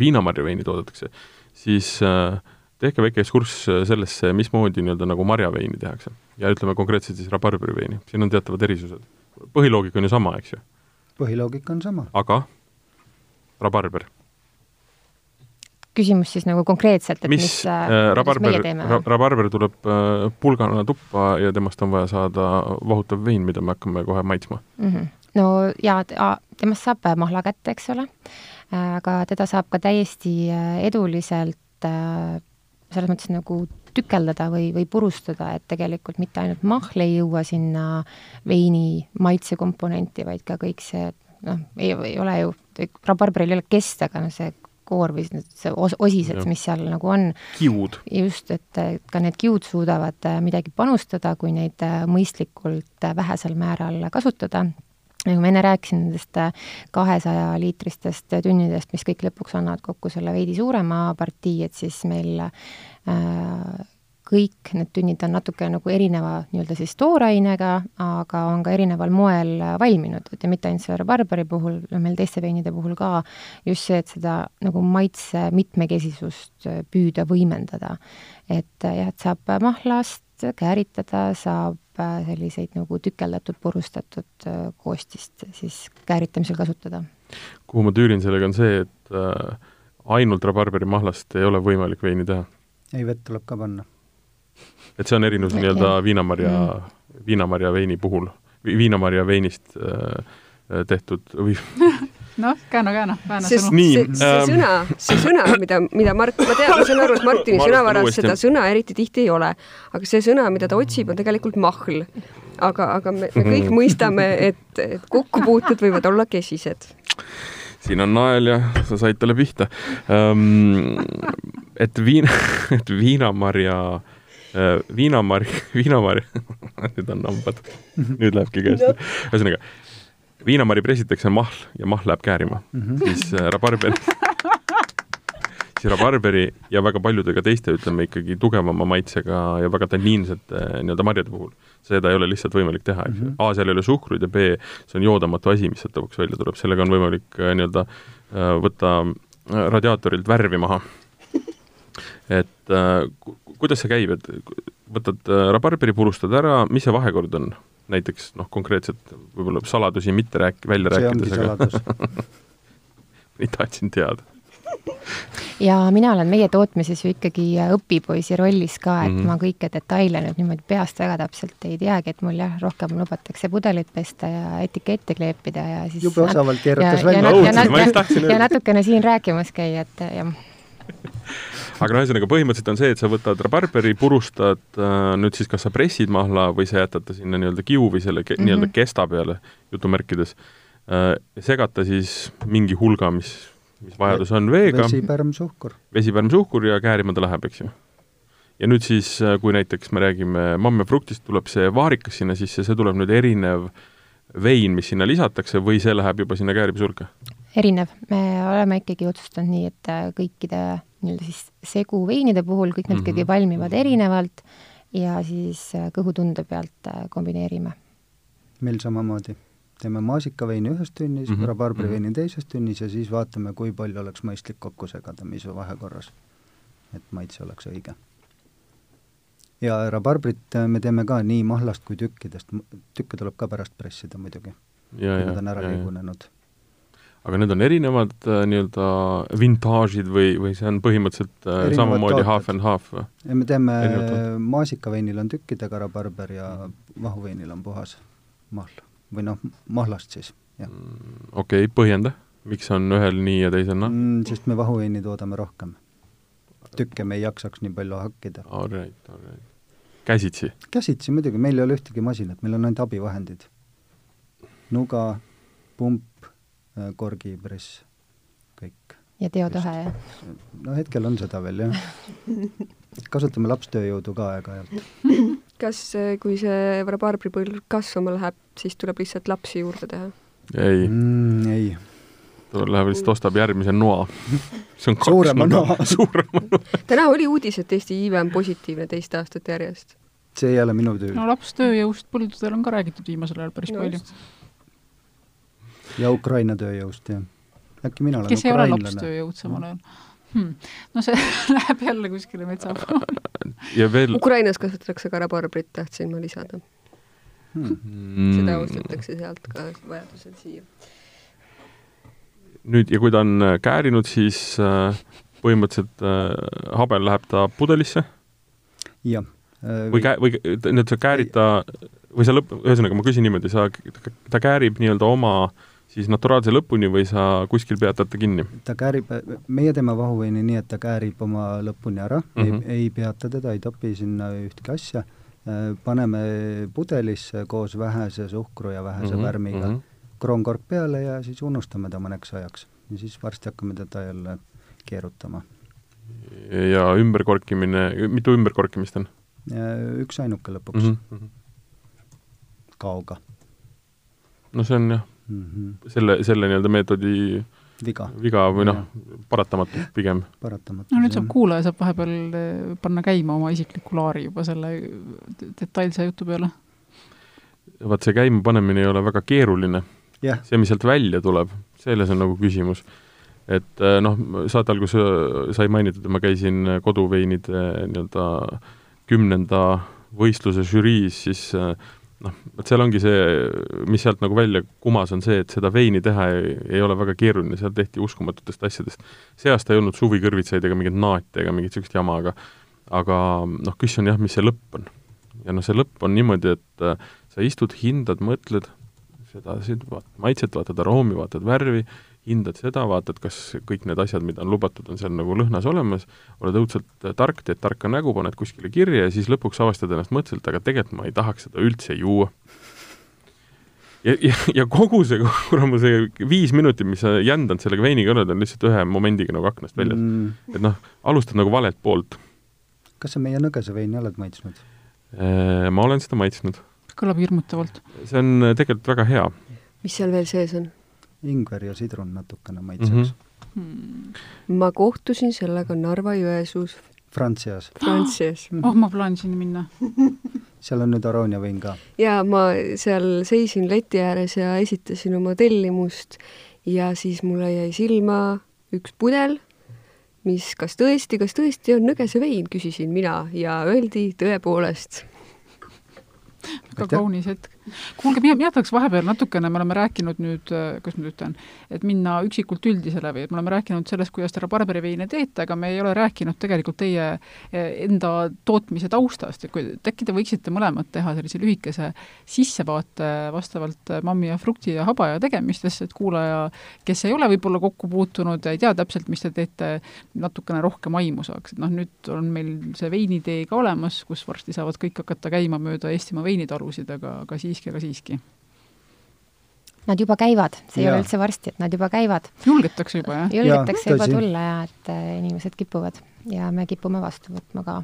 viinamarja veini toodetakse, siis uh, tehke väike ekskurss sellesse, mismoodi nii-öelda nagu marjaveini tehakse. ja ütleme konkreetselt siis rabarberi veini, siin on teatavad erisused. põhiloogika on ju sama, eks ju? põhiloogika on sama. aga rabarber küsimus siis nagu konkreetselt, et mis, mis, äh, rabarber, rabarber tuleb äh, pulgana tuppa ja temast on vaja saada vahutav vein, mida me hakkame kohe maitsma mm. -hmm. no jaa, temast saab mahla kätte, eks ole, äh, aga teda saab ka täiesti äh, eduliselt selles mõttes nagu tükeldada või, või purustada, et tegelikult mitte ainult mahl ei jõua sinna veini maitsekomponenti, vaid ka kõik see, noh, ei, ei ole ju, rabarberil ei ole kest, aga noh, see koor või see os-, osised, mis seal nagu on. kiud. just, et ka need kiud suudavad äh, midagi panustada, kui neid äh, mõistlikult äh, vähesel määral kasutada nagu ma enne rääkisin nendest kahesaja liitristest tünnidest, mis kõik lõpuks annavad kokku selle veidi suurema partii, et siis meil äh, kõik need tünnid on natuke nagu erineva nii-öelda siis toorainega, aga on ka erineval moel valminud, et ja mitte ainult selle rabarberi puhul, meil teiste veinide puhul ka, just see, et seda nagu maitse mitmekesisust püüda võimendada. et jah, et saab mahlast kääritada, saab selliseid nagu tükeldatud, purustatud koostist siis kääritamisel kasutada. kuhu ma tüürin sellega, on see, et äh, ainult rabarberimahlast ei ole võimalik veini teha? ei, vett tuleb ka panna et see on erinevus nii-öelda viinamarja mm., viinamarja veini puhul, viinamarja veinist äh, tehtud või noh, kääna, kääna, vääna sõnu. See, see ähm, sõna, see sõna, mida, mida Mart, ma tean, ma saan aru, et Martini sõnavaras seda sõna eriti tihti ei ole, aga see sõna, mida ta otsib, on tegelikult mahl. aga, aga me, me kõik mõistame, et, et kokkupuuted võivad olla kesised. siin on nael ja sa said talle pihta um,. et viina, et viinamarja, viinamarj, viinamarj, nüüd on hambad, nüüd lähebki käest. ühesõnaga, viinamari pressitakse mahl ja mahl läheb käärima mm. -hmm. siis äh, rabarberi, siis rabarberi ja väga paljude ka teiste, ütleme ikkagi tugevama maitsega ja väga tanniinsete äh, nii-öelda marjade puhul, seda ei ole lihtsalt võimalik teha, eks ju Mhm. A, seal ei ole suhkruid ja B, see on joodamatu asi, mis sealt lõpuks välja tuleb, sellega on võimalik äh, nii-öelda äh, võtta äh, radiaatorilt värvi maha. Et äh, ku- kuidas see käib, et võtad äh, rabarberi, purustad ära, mis see vahekord on? näiteks noh, konkreetselt võib-olla saladusi mitte rääk-, välja see rääkides, aga ei tahtsin teada. ja mina olen meie tootmises ju ikkagi õpipoisi rollis ka, et mm. -hmm. ma kõiki detaile nüüd niimoodi peast väga täpselt ei teagi, et mul jah, rohkem lubatakse pudelit pesta ja etikette kleepida ja siis jube osavalt ja, keeratas ja, välja ja, ja, ja, ja öelda. natukene siin rääkimas käia, et jah aga no ühesõnaga põhimõtteliselt on see, et sa võtad rabarberi, purustad äh, nüüd siis kas sa pressid mahla või sa jätad ta sinna nii-öelda kiu või selle ke, mm -hmm. nii-öelda kesta peale jutumärkides äh,, segad ta siis mingi hulga, mis, mis vajadus on veega, vesi, pärm, suhkur. vesi, pärm, suhkur ja käärima ta läheb, eks ju. ja nüüd siis, kui näiteks me räägime mammefruktist, tuleb see vaarikas sinna sisse, see tuleb nüüd erinev vein, mis sinna lisatakse või see läheb juba sinna kääripisurka? erinev, me oleme ikkagi otsustanud nii, et äh, kõikide nii-öelda siis seguveinide puhul kõik need Mhm. ikkagi valmivad erinevalt ja siis äh, kõhutunde pealt äh, kombineerime. meil samamoodi. teeme maasikaveini ühes tünnis mm Mhm, -hmm., rabarbriveini teises tünnis ja siis vaatame, kui palju oleks mõistlik kokku segada, mis vahekorras, et maitse oleks õige. Ja rabarbrit äh, me teeme ka nii mahlast kui tükkidest, tükke tuleb ka pärast pressida muidugi, kui nad on, ära liigunenud. aga need on erinevad äh, nii-öelda vintaažid või, või see on põhimõtteliselt äh, Erinevad samamoodi tooted. half and half või? me teeme maasikaveinil on tükkidega rabarber ja vahuveinil on puhas mahl või noh, mahlast siis, jah. okei okay,, põhjenda, miks on ühel nii ja teisel noh? Mm, sest me vahuveini toodame rohkem. Tükke me ei jaksaks nii palju hakkida. All right, all right. käsitsi? käsitsi muidugi, meil ei ole ühtegi masinat, meil on ainult abivahendid. nuga, pump, korgipress, kõik. ja teotahe ja no hetkel on seda veel jah. kasutame lapstööjõudu ka aeg-ajalt. kas, kui see rabarbripõld kasvama läheb, siis tuleb lihtsalt lapsi juurde teha? ei mm,. ei, ta läheb lihtsalt ostab järgmise noa. see on Suurema noa. suurema noa. täna oli uudis, et Eesti iive on positiivne teist aastat järjest. see ei ole minu töö no lapstööjõust põldudel on ka räägitud viimasel ajal päris No palju ja Ukraina tööjõust jah. äkki mina olen kes ei ole lapstööjõud samal ajal hmm.. no see läheb jälle kuskile metsa ja veel Ukrainas kasvatatakse ka rabarbrit, tahtsin ma lisada. Hmm. seda mm, ostetakse sealt ka vajadusel siia. Nüüd ja kui ta on äh, käärinud, siis äh, põhimõtteliselt äh, habel läheb ta pudelisse jah. või kä-, või nüüd sa käärid ta või sa lõpp, ühesõnaga ma küsin niimoodi, sa, ta käärib nii-öelda oma siis naturaalse lõpuni või sa kuskil peatad ta kinni? ta käärib, meie teeme vahuveini nii, et ta käärib oma lõpuni ära mm, -hmm. Mhm. ei, ei peata teda, ei topi sinna ühtki asja, paneme pudelisse koos vähese suhkru ja vähese mm -hmm. värmiga mm. -hmm. Kroonkork peale ja siis unustame ta mõneks ajaks. ja siis varsti hakkame teda jälle keerutama. ja ümberkorkimine, mitu ümberkorkimist on Üksainuke lõpuks mm mm? -hmm. kaoga no see on jah, mm. -hmm. selle, selle nii-öelda meetodi viga, viga või noh, paratamatu pigem. paratamatu. no nüüd saab kuulaja saab vahepeal eh, panna käima oma isikliku laari juba selle de- detailse jutu peale. vaat see käimapanemine ei ole väga keeruline jah, see, mis sealt välja tuleb, selles on nagu küsimus. et äh, noh, saate alguses äh, sai mainitud, et ma käisin äh, koduveinide nii-öelda kümnenda võistluse žüriis, siis noh, vot seal ongi see, mis sealt nagu välja kumas, on see, et seda veini teha ei, ei ole väga keeruline, seal tehti uskumatutest asjadest. see aasta ei olnud suvikõrvitsaid ega mingit naati ega mingit niisugust jama, aga aga noh, küsimus on jah, mis see lõpp on. ja noh, see lõpp on niimoodi, et sa istud, hindad, mõtled, seda, vaatad maitset, vaatad aroomi, vaatad värvi hindad seda, vaatad, kas kõik need asjad, mida on lubatud, on seal nagu lõhnas olemas, oled õudselt tark, teed tarka nägu, paned kuskile kirja ja siis lõpuks avastad ennast mõtteliselt, aga tegelikult ma ei tahaks seda üldse juua. ja, ja, ja kogu see, kurama see viis minutit, mis sa jändanud sellega veiniga oled, on lihtsalt ühe momendiga nagu aknast väljas mm.. et noh, alustad nagu valelt poolt. kas sa meie nõgese veini oled maitsnud? Äh, ma olen seda maitsnud. Kõlab hirmutavalt. see on tegelikult väga hea. mis seal veel sees on? ingver ja sidrun natukene maitseks mm. -hmm. ma kohtusin sellega Narva-Jõesuus. Frantsias. Frantsias. oh, ma plaanisin minna seal on nüüd Aronia vein ka? jaa, ma seal seisin leti ääres ja esitasin oma tellimust ja siis mulle jäi silma üks pudel, mis kas tõesti, kas tõesti on nõgese vein, küsisin mina ja öeldi tõepoolest. Väga kaunis hetk kuulge, mina, mina tahaks vahepeal natukene, me oleme rääkinud nüüd, äh, kuidas ma nüüd ütlen, et minna üksikult üldisele või et me oleme rääkinud sellest, kuidas te rabarberi veine teete, aga me ei ole rääkinud tegelikult teie äh, enda tootmise taustast. Ja kui äkki te võiksite mõlemad teha sellise lühikese sissevaate vastavalt äh, mammi ja frukti ja habaja tegemistesse, et kuulaja, kes ei ole võib-olla kokku puutunud ja ei tea täpselt, mis te teete, natukene rohkem aimu saaks, et noh, nüüd on meil see veinitee ka olemas, kus varsti saavad kõik hakata käima mööda Eestimaa veinitalusid, aga, aga siis siiski, aga siiski? Nad juba käivad, see ja. ei ole üldse varsti, et nad juba käivad. julgetakse juba, jah? julgetakse ja, juba tulla ja et äh, inimesed kipuvad ja me kipume vastu võtma ka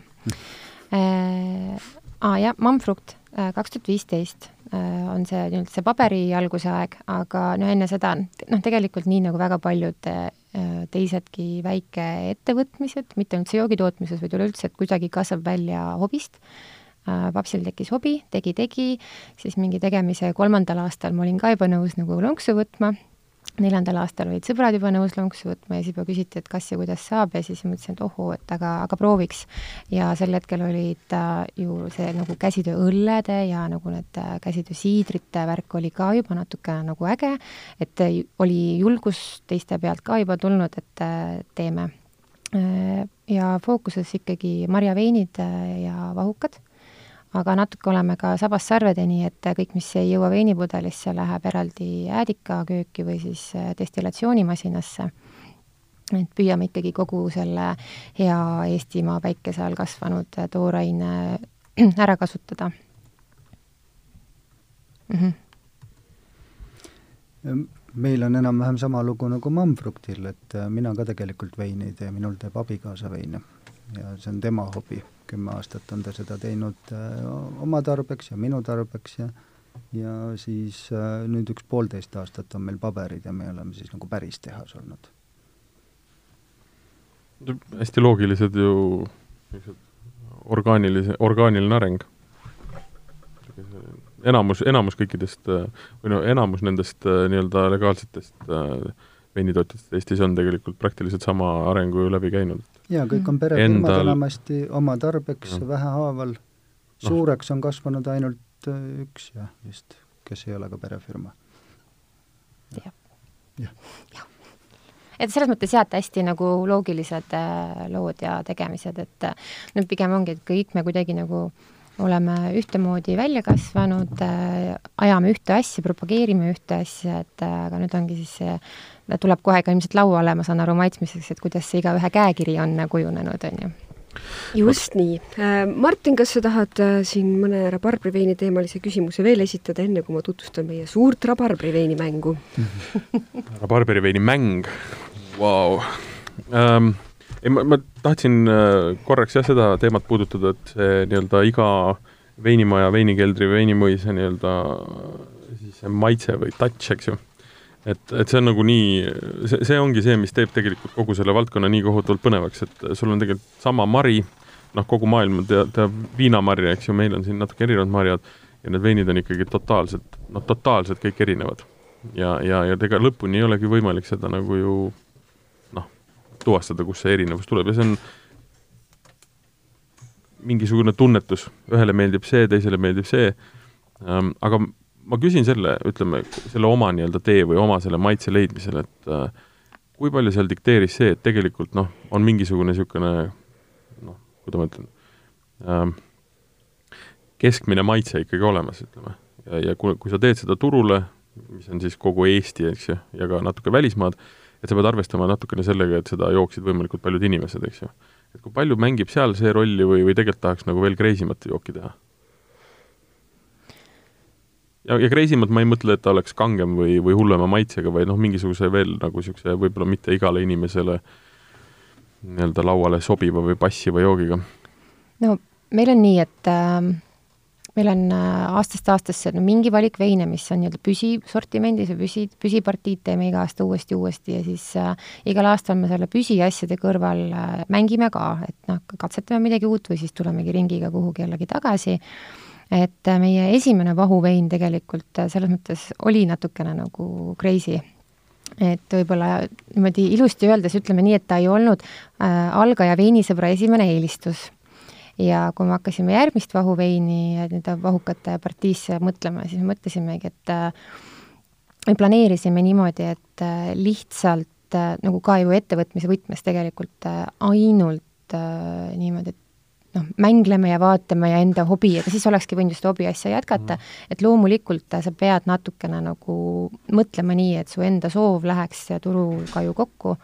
äh,. Aa jah, Manfrukt äh, kaks tuhat viisteist äh, on see nii-öelda see paberi alguse aeg, aga no enne seda, noh, tegelikult nii nagu väga paljud teisedki väikeettevõtmised, mitte ainult see joogitootmises, vaid üleüldse, et kuidagi kasvab välja hobist papsil tekkis hobi, tegi, tegi, siis mingi tegemise kolmandal aastal ma olin ka juba nõus nagu lonksu võtma, neljandal aastal olid sõbrad juba nõus lonksu võtma ja siis juba küsiti, et kas ja kuidas saab ja siis mõtlesin, et ohoo, et aga, aga prooviks. ja sel hetkel olid äh, ju see nagu käsitööõllede ja nagu need äh, käsitöösiidrite värk oli ka juba natuke nagu äge, et oli julgus teiste pealt ka juba tulnud, et äh, teeme. Äh, ja fookuses ikkagi marjaveinid äh, ja vahukad aga natuke oleme ka sabast sarvedeni, et kõik, mis ei jõua veinipudelisse, läheb eraldi äädikakööki või siis äh, destillatsioonimasinasse. et püüame ikkagi kogu selle hea Eestimaa päikese all kasvanud äh, tooraine ära kasutada mm. -hmm meil on enam-vähem sama lugu nagu Manfruktil, et äh, mina ka tegelikult veini ei tee, minul teeb abikaasa veine ja see on tema hobi kümme aastat on ta seda teinud äh, oma tarbeks ja minu tarbeks ja ja siis äh, nüüd üks poolteist aastat on meil paberid ja me oleme siis nagu päris tehas olnud. hästi loogilised ju orgaanilise, orgaaniline areng. enamus, enamus kõikidest või no enamus nendest äh, nii-öelda legaalsetest veinitootjatest Eestis on tegelikult praktiliselt sama arengu läbi käinud jaa, kõik on perefirmad Endal... enamasti oma tarbeks ja. vähehaaval. Noh. suureks on kasvanud ainult äh, üks jah, vist, kes ei ole ka perefirma. jah. jah ja. et selles mõttes jah, et hästi nagu loogilised äh, lood ja tegemised, et äh, nüüd pigem ongi, et kõik me kuidagi nagu oleme ühtemoodi välja kasvanud äh,, ajame ühte asja, propageerime ühte asja, et äh, aga nüüd ongi siis see tuleb kohe ka ilmselt lauale, ma saan aru, maitsmiseks, et kuidas see igaühe käekiri on kujunenud, on ju just nii. Äh, Martin, kas sa tahad äh, siin mõne rabarbriveini teemalise küsimuse veel esitada, enne kui ma tutvustan meie suurt rabarbriveini mängu rabarbriveini mäng, vau. Ähm, ei, ma, ma tahtsin äh, korraks jah, seda teemat puudutada, et see nii-öelda iga veinimaja, veinikeldri, veinimõisa nii-öelda siis see maitse või touch, eks ju et, et see on nagu nii, see, see ongi see, mis teeb tegelikult kogu selle valdkonna nii kohutavalt põnevaks, et sul on tegelikult sama mari, noh, kogu maailm teab, teab viinamarja, eks ju, meil on siin natuke erinevad marjad ja need veinid on ikkagi totaalselt, noh, totaalselt kõik erinevad. ja, ja, ja ega lõpuni ei olegi võimalik seda nagu ju tuvastada, kust see erinevus tuleb. Ja see on mingisugune tunnetus, ühele meeldib see, teisele meeldib see. Ähm,, aga ma küsin selle, ütleme, selle oma nii-öelda tee või oma selle maitse leidmisel, et äh, kui palju seal dikteeris see, et tegelikult noh, on mingisugune niisugune noh, kuidas ma ütlen äh,, keskmine maitse ikkagi olemas, ütleme. ja, ja kui, kui sa teed seda turule, mis on siis kogu Eesti, eks ju, ja ka natuke välismaad, et sa pead arvestama natukene sellega, et seda jooksid võimalikult paljud inimesed, eks ju. et kui palju mängib seal see rolli või, või tegelikult tahaks nagu veel crazy mat jooki teha? ja, ja crazy mat ma ei mõtle, et ta oleks kangem või, või hullema maitsega, vaid noh, mingisuguse veel nagu niisuguse võib-olla mitte igale inimesele nii-öelda lauale sobiva või passiva joogiga. no meil on nii, et äh meil on äh, aastast aastasse no mingi valik veine, mis on nii-öelda püsisortimendis või püsi, püsipartiid teeme iga aasta uuesti, uuesti ja siis äh, igal aastal me selle püsiasjade kõrval äh, mängime ka, et noh, katsetame midagi uut või siis tulemegi ringiga kuhugi jällegi tagasi. et äh, meie esimene vahuvein tegelikult äh, selles mõttes oli natukene nagu crazy et võib-olla niimoodi ilusti öeldes ütleme nii, et ta ei olnud äh, algaja veinisõbra esimene eelistus ja kui me hakkasime järgmist vahuveini nii-öelda vahukate partiisse mõtlema, siis me mõtlesimegi, et äh, me planeerisime niimoodi, et äh, lihtsalt äh, nagu ka ju ettevõtmise võtmes tegelikult ainult niimoodi, et noh, mängleme ja vaatame ja enda hobi, ega siis olekski võinud just hobiasja jätkata mm, -hmm. et loomulikult sa pead natukene nagu mõtlema nii, et su enda soov läheks turuga ju kokku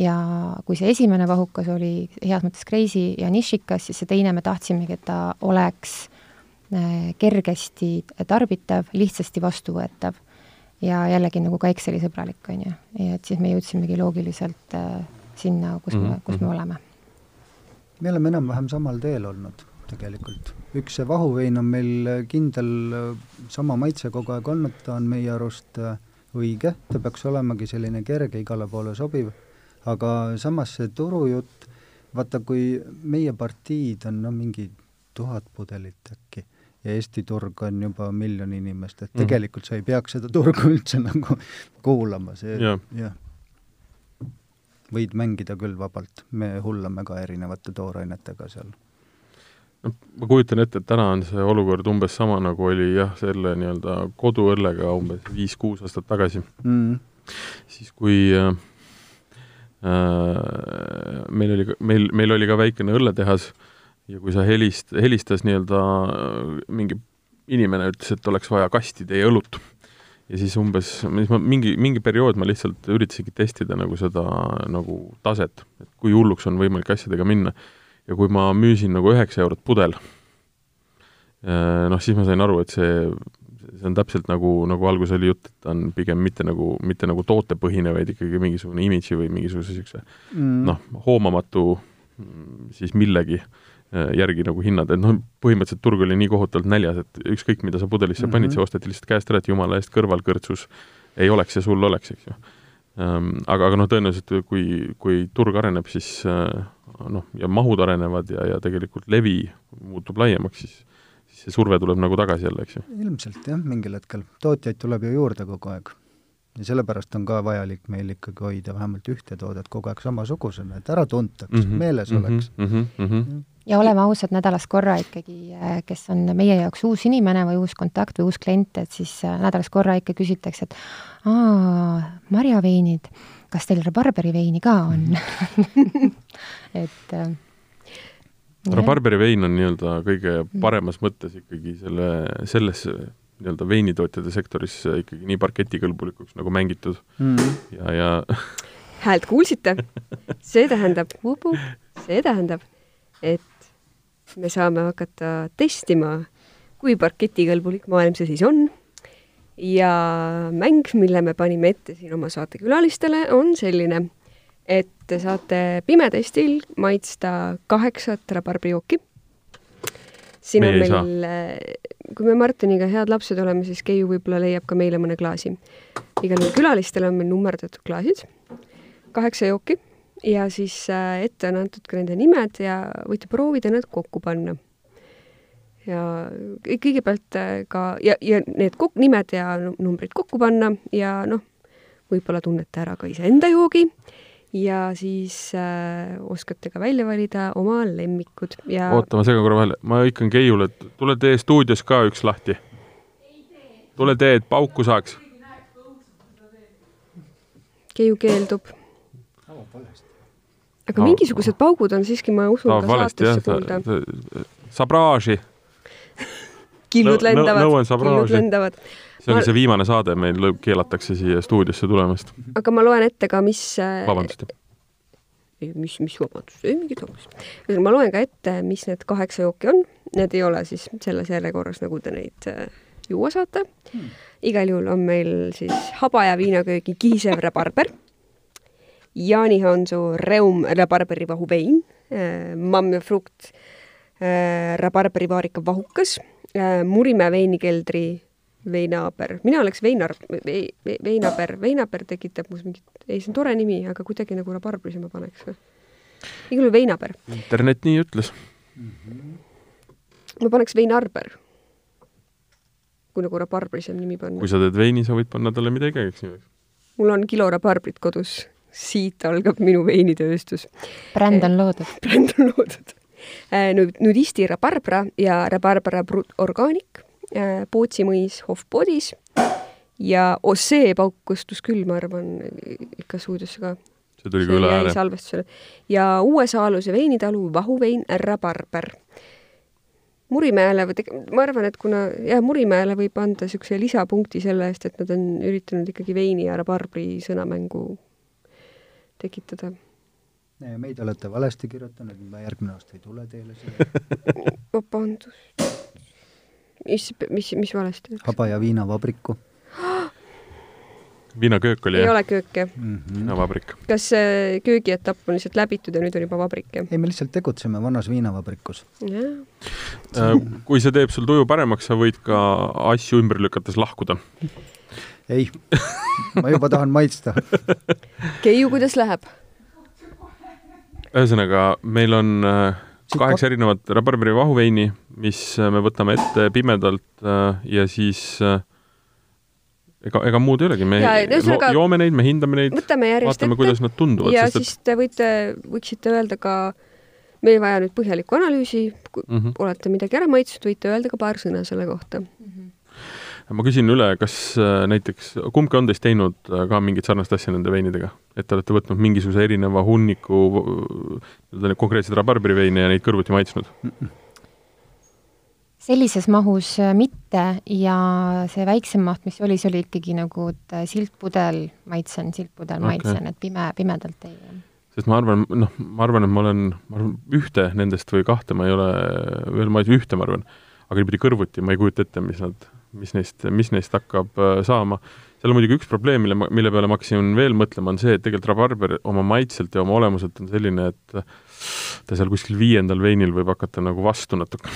ja kui see esimene vahukas oli heas mõttes crazy ja nišikas, siis see teine me tahtsimegi, et ta oleks äh, kergesti tarbitav, lihtsasti vastuvõetav ja jällegi nagu ka Exceli sõbralik, on ju. ja et siis me jõudsimegi loogiliselt äh, sinna, kus me mm, -hmm. kus me mhm. oleme. me oleme enam-vähem samal teel olnud tegelikult. üks see vahuvein on meil kindel sama maitse kogu aeg olnud, ta on meie arust äh, õige, ta peaks olemagi selline kerge, igale poole sobiv aga samas see turujutt, vaata kui meie partiid on no mingi tuhat pudelit äkki ja Eesti turg on juba miljon inimest, et mhm. tegelikult sa ei peaks seda turgu üldse nagu kuulama, see jah ja. võid mängida küll vabalt, me hullame ka erinevate toorainetega seal. noh, ma kujutan ette, et täna on see olukord umbes sama, nagu oli jah, selle nii-öelda koduõllega umbes viis-kuus aastat tagasi mm.. siis kui Äh, meil oli, meil, meil oli ka väikene õlletehas ja kui sa helist-, helistas nii-öelda äh, mingi inimene ütles, et oleks vaja kastide ja õlut. ja siis umbes, siis ma mingi, mingi periood ma lihtsalt üritasingi testida nagu seda nagu taset, et kui hulluks on võimalik asjadega minna. ja kui ma müüsin nagu üheksa eurot pudel, äh, noh, siis ma sain aru, et see see on täpselt nagu, nagu alguses oli jutt, et ta on pigem mitte nagu, mitte nagu tootepõhine, vaid ikkagi mingisugune imidži või mingisuguse niisuguse mm. noh, hoomamatu mm, siis millegi äh, järgi nagu hinnad, et noh, põhimõtteliselt turg oli nii kohutavalt näljas, et ükskõik, mida sa pudelisse mm -hmm. panid, see osteti lihtsalt käest ära, et jumala eest kõrvalkõrtsus ei oleks ja sul oleks, eks ju. Ähm, aga, aga noh, tõenäoliselt kui, kui turg areneb, siis äh, noh, ja mahud arenevad ja, ja tegelikult levi muutub laiemaks, siis see surve tuleb nagu tagasi jälle, eks ju? ilmselt jah, mingil hetkel. tootjaid tuleb ju juurde kogu aeg. ja sellepärast on ka vajalik meil ikkagi hoida vähemalt ühte toodet kogu aeg samasugusena, et ära tuntaks mm, -hmm, meeles mm -hmm, oleks mm. -hmm, mm -hmm. ja oleme ausad, nädalas korra ikkagi, äh, kes on meie jaoks uus inimene või uus kontakt või uus klient, et siis äh, nädalas korra ikka küsitakse, et aa, marjaveinid, kas teil rabarberi veini ka on mm? -hmm. et äh, rabarberi vein on nii-öelda kõige mm. paremas mõttes ikkagi selle, selles nii-öelda veinitootjate sektoris ikkagi nii parketikõlbulikuks nagu mängitud mm. ja, ja häält kuulsite? see tähendab, see tähendab, et me saame hakata testima, kui parketikõlbulik maailm see siis on. ja mäng, mille me panime ette siin oma saatekülalistele, on selline et te saate pimetestil maitsta kaheksat rabarbrijooki. siin meie on meil, äh, kui me Martiniga head lapsed oleme, siis Keiu võib-olla leiab ka meile mõne klaasi. igal juhul külalistele on meil nummerdatud klaasid, kaheksa jooki ja siis äh, ette on antud ka nende nimed ja võite proovida need kokku panna. ja kõigepealt äh, ka ja, ja need kok-, nimed ja numbrid kokku panna ja noh, võib-olla tunnete ära ka iseenda joogi ja siis äh, oskate ka välja valida oma lemmikud ja oota, ma segan korra vahele, ma hõikan Keiule, et tule tee stuudios ka üks lahti. tule tee, et pauku saaks. Keiu keeldub. aga mingisugused paugud on siiski, ma usun, ka saatesse kuulda. sabraaži killud lendavad, nõuan sabraaži. lendavad. see ongi ma... see viimane saade, meil keelatakse siia stuudiosse tulemast. aga ma loen ette ka, mis äh, vabandust. mis, mis vabandust, ei mingit vabandust. ma loen ka ette, mis need kaheksa jooki on. Need ei ole siis selles järjekorras, nagu te neid äh, juua saate hmm.. igal juhul on meil siis haba ja viinaköögi kihisev rabarber, Jaani Hanso Reum rabarberi vahuvein, äh, Mamm ja frukt rabarberi vaarika vahukas, Murimäe veinikeldri Veinaaber, mina oleks Veinar ve,, ve, Veinaber, Veinaber tekitab mus mingit, ei, see on tore nimi, aga kuidagi nagu rabarbrise ma paneks või. igal juhul Veinaber. internet nii ütles mm. -hmm. ma paneks Veinarber. kui nagu rabarbrise nimi panna. kui sa teed veini, sa võid panna talle mida iganes nimeks. mul on kilo rabarbrit kodus, siit algab minu veinitööstus. bränd on loodud bränd on loodud. Äh, nüüd nudisti rabarbra ja rabarbra brut organic Äh, Pootsi mõis Hofbodis ja Ossee pauk kostus küll, ma arvan, ikka stuudiosse ka. see tuli ka üle ääre. salvestusele. ja Uue Saaluse veinitalu vahuvein Härra Barber. Murimäele või tege-, ma arvan, et kuna jah, Murimäele võib anda niisuguse lisapunkti selle eest, et nad on üritanud ikkagi veini ja rabarbri sõnamängu tekitada. Meid olete valesti kirjutanud, ma järgmine aasta ei tule teile siia. vabandust mis, mis, mis valesti? haba- ja viinavabriku. viinaköök oli ei jah? ei ole kööke mm. -hmm. viinavabrik. kas see köögietapp on lihtsalt läbitud ja nüüd on juba vabrik, jah? ei, me lihtsalt tegutseme vanas viinavabrikus. Äh, kui see teeb sul tuju paremaks, sa võid ka asju ümber lükates lahkuda. ei, ma juba tahan maitsta. Keiu, kuidas läheb? Ühesõnaga, meil on äh, kaheksa erinevat rabarberi vahuveini, mis äh, me võtame ette pimedalt äh, ja siis ega, ega muud ei olegi, me ja, ühesõnaga, joome neid, me hindame neid, vaatame, kuidas nad tunduvad. ja siis te võite, võiksite öelda ka, meil ei vaja nüüd põhjalikku analüüsi, kui mm -hmm. olete midagi ära maitsnud, võite öelda ka paar sõna selle kohta ma küsin üle, kas äh, näiteks, kumbki on teist teinud äh, ka mingit sarnast asja nende veinidega? et te olete võtnud mingisuguse erineva hunniku nii-öelda konkreetseid rabarberiveine ja neid kõrvuti maitsnud mm? -mm. sellises mahus äh, mitte ja see väiksem maht, mis oli, see oli ikkagi nagu sildpudel maitsen, sildpudel okay. maitsen, et pime, pimedalt ei sest ma arvan, noh, ma arvan, et ma olen, ma arvan, ühte nendest või kahte ma ei ole veel maitsnud, ühte ma arvan, aga niipidi kõrvuti ma ei kujuta ette, mis nad mis neist, mis neist hakkab äh, saama. seal on muidugi üks probleem, mille mille peale ma hakkasin veel mõtlema, on see, et tegelikult rabarber oma maitselt ja oma olemuselt on selline, et ta seal kuskil viiendal veinil võib hakata nagu vastu natuke.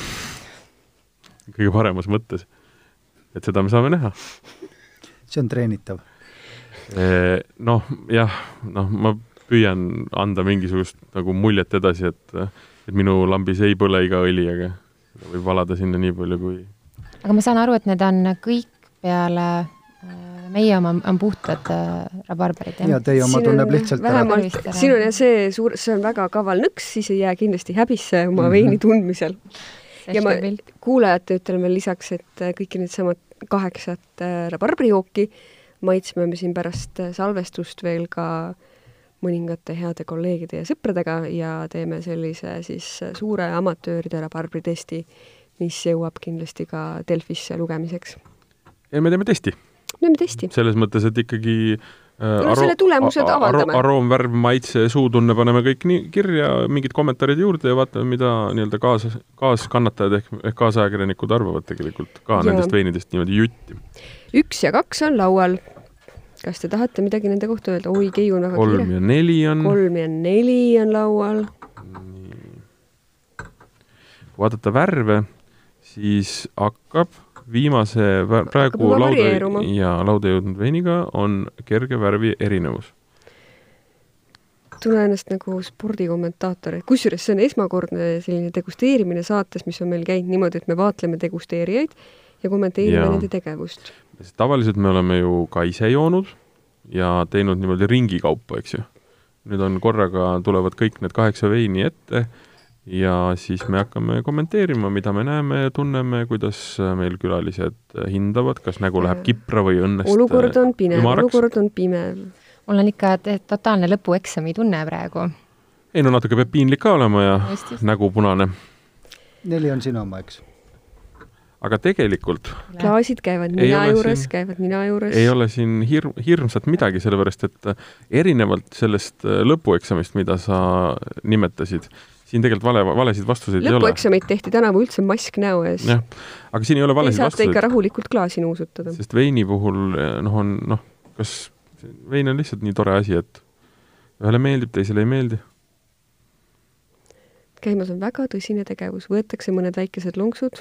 kõige paremas mõttes. et seda me saame näha. see on treenitav. Noh, jah, noh, ma püüan anda mingisugust nagu muljet edasi, et et minu lambis ei põle iga õli, aga seda võib valada sinna nii palju, kui aga ma saan aru, et need on kõik peale äh, meie oma on puhtad äh, rabarberid, jah? ja teie oma tunneb lihtsalt vähemalt, siin on jah see suur, see on väga kaval nõks, siis ei jää kindlasti häbisse oma mm -hmm. veini tundmisel. ja ma kuulajate ütlen veel lisaks, et äh, kõiki needsamad kaheksat rabarbrijooki maitsme me siin pärast salvestust veel ka mõningate heade kolleegide ja sõpradega ja teeme sellise siis suure amatööride rabarbritesti mis jõuab kindlasti ka Delfisse lugemiseks. ja me teeme testi. teeme testi. selles mõttes, et ikkagi äh, no selle tulemused avaldame. aroom, värv, maitse, suutunne paneme kõik nii kirja, mingid kommentaarid juurde ja vaatame, mida nii-öelda kaas, kaaskannatajad ehk, ehk kaasajakirjanikud arvavad tegelikult ka ja. nendest veinidest niimoodi jutti. üks ja kaks on laual. kas te tahate midagi nende kohta öelda? oi, Keiu on väga kolm kiire. kolm ja neli on. kolm ja neli on laual. vaadata värve siis hakkab viimase praegu lauda ja lauda jõudnud veiniga on kerge värvi erinevus. tunnen ennast nagu spordikommentaator, kusjuures see on esmakordne selline degusteerimine saates, mis on meil käinud niimoodi, et me vaatleme degusteerijaid ja kommenteerime nende tegevust. tavaliselt me oleme ju ka ise joonud ja teinud niimoodi ringi kaupa, eks ju. nüüd on korraga, tulevad kõik need kaheksa veini ette ja siis me hakkame kommenteerima, mida me näeme ja tunneme, kuidas meil külalised hindavad, kas nägu läheb kipra või õnnest olukord on pime, olukord on pime. mul on ikka totaalne lõpueksami tunne praegu. ei no natuke peab piinlik ka olema ja just, just. nägu punane. neli on sinu oma, eks? aga tegelikult klaasid käivad Ei nina ole juures käivad nina juures. ei ole siin hirm, hirmsat midagi, sellepärast et äh, erinevalt sellest äh, lõpueksamist, mida sa nimetasid, siin tegelikult vale, valesid vastuseid ei ole. lõpueksamit tehti tänavu üldse mask näo ees. jah, aga siin ei ole valesid saate ikka vastuseid, rahulikult klaasi nuusutada. sest veini puhul eh, noh, on noh, kas vein on lihtsalt nii tore asi, et ühele meeldib, teisele ei meeldi. käimas on väga tõsine tegevus, võetakse mõned väikesed lonksud,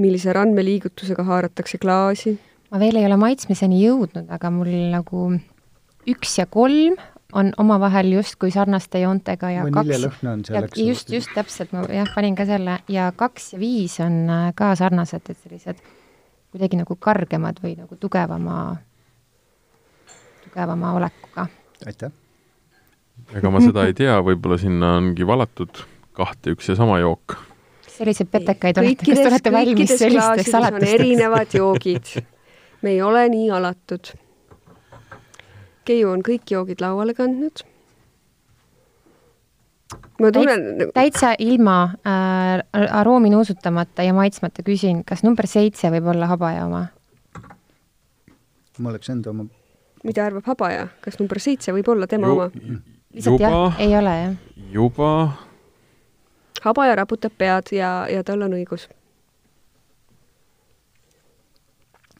millise randmeliigutusega haaratakse klaasi, ma veel ei ole maitsmiseni jõudnud, aga mul nagu üks ja kolm on omavahel justkui sarnaste joontega ja kaks vaniljelõhna on ja selleks. just, just täpselt, ma jah, panin ka selle ja kaks ja viis on äh, ka sarnased, et sellised kuidagi nagu kargemad või nagu tugevama, tugevama olekuga. aitäh. ega ma seda ei tea, võib-olla sinna ongi valatud kahte üks ja sama jook. selliseid petekaid olete, kas te olete valmis sellisteks on salatusteks? erinevad joogid. me ei ole nii alatud. Keiu on kõik joogid lauale kandnud. ma tunnen, täitsa ilma äh, aroomi nuusutamata ja maitsmata küsin, kas number seitse võib olla habaja oma? ma oleks enda oma, mida arvab Habaja, kas number seitse võib olla tema oma? lihtsalt juba jah, ei ole jah. juba Habaja raputab pead ja, ja tal on õigus.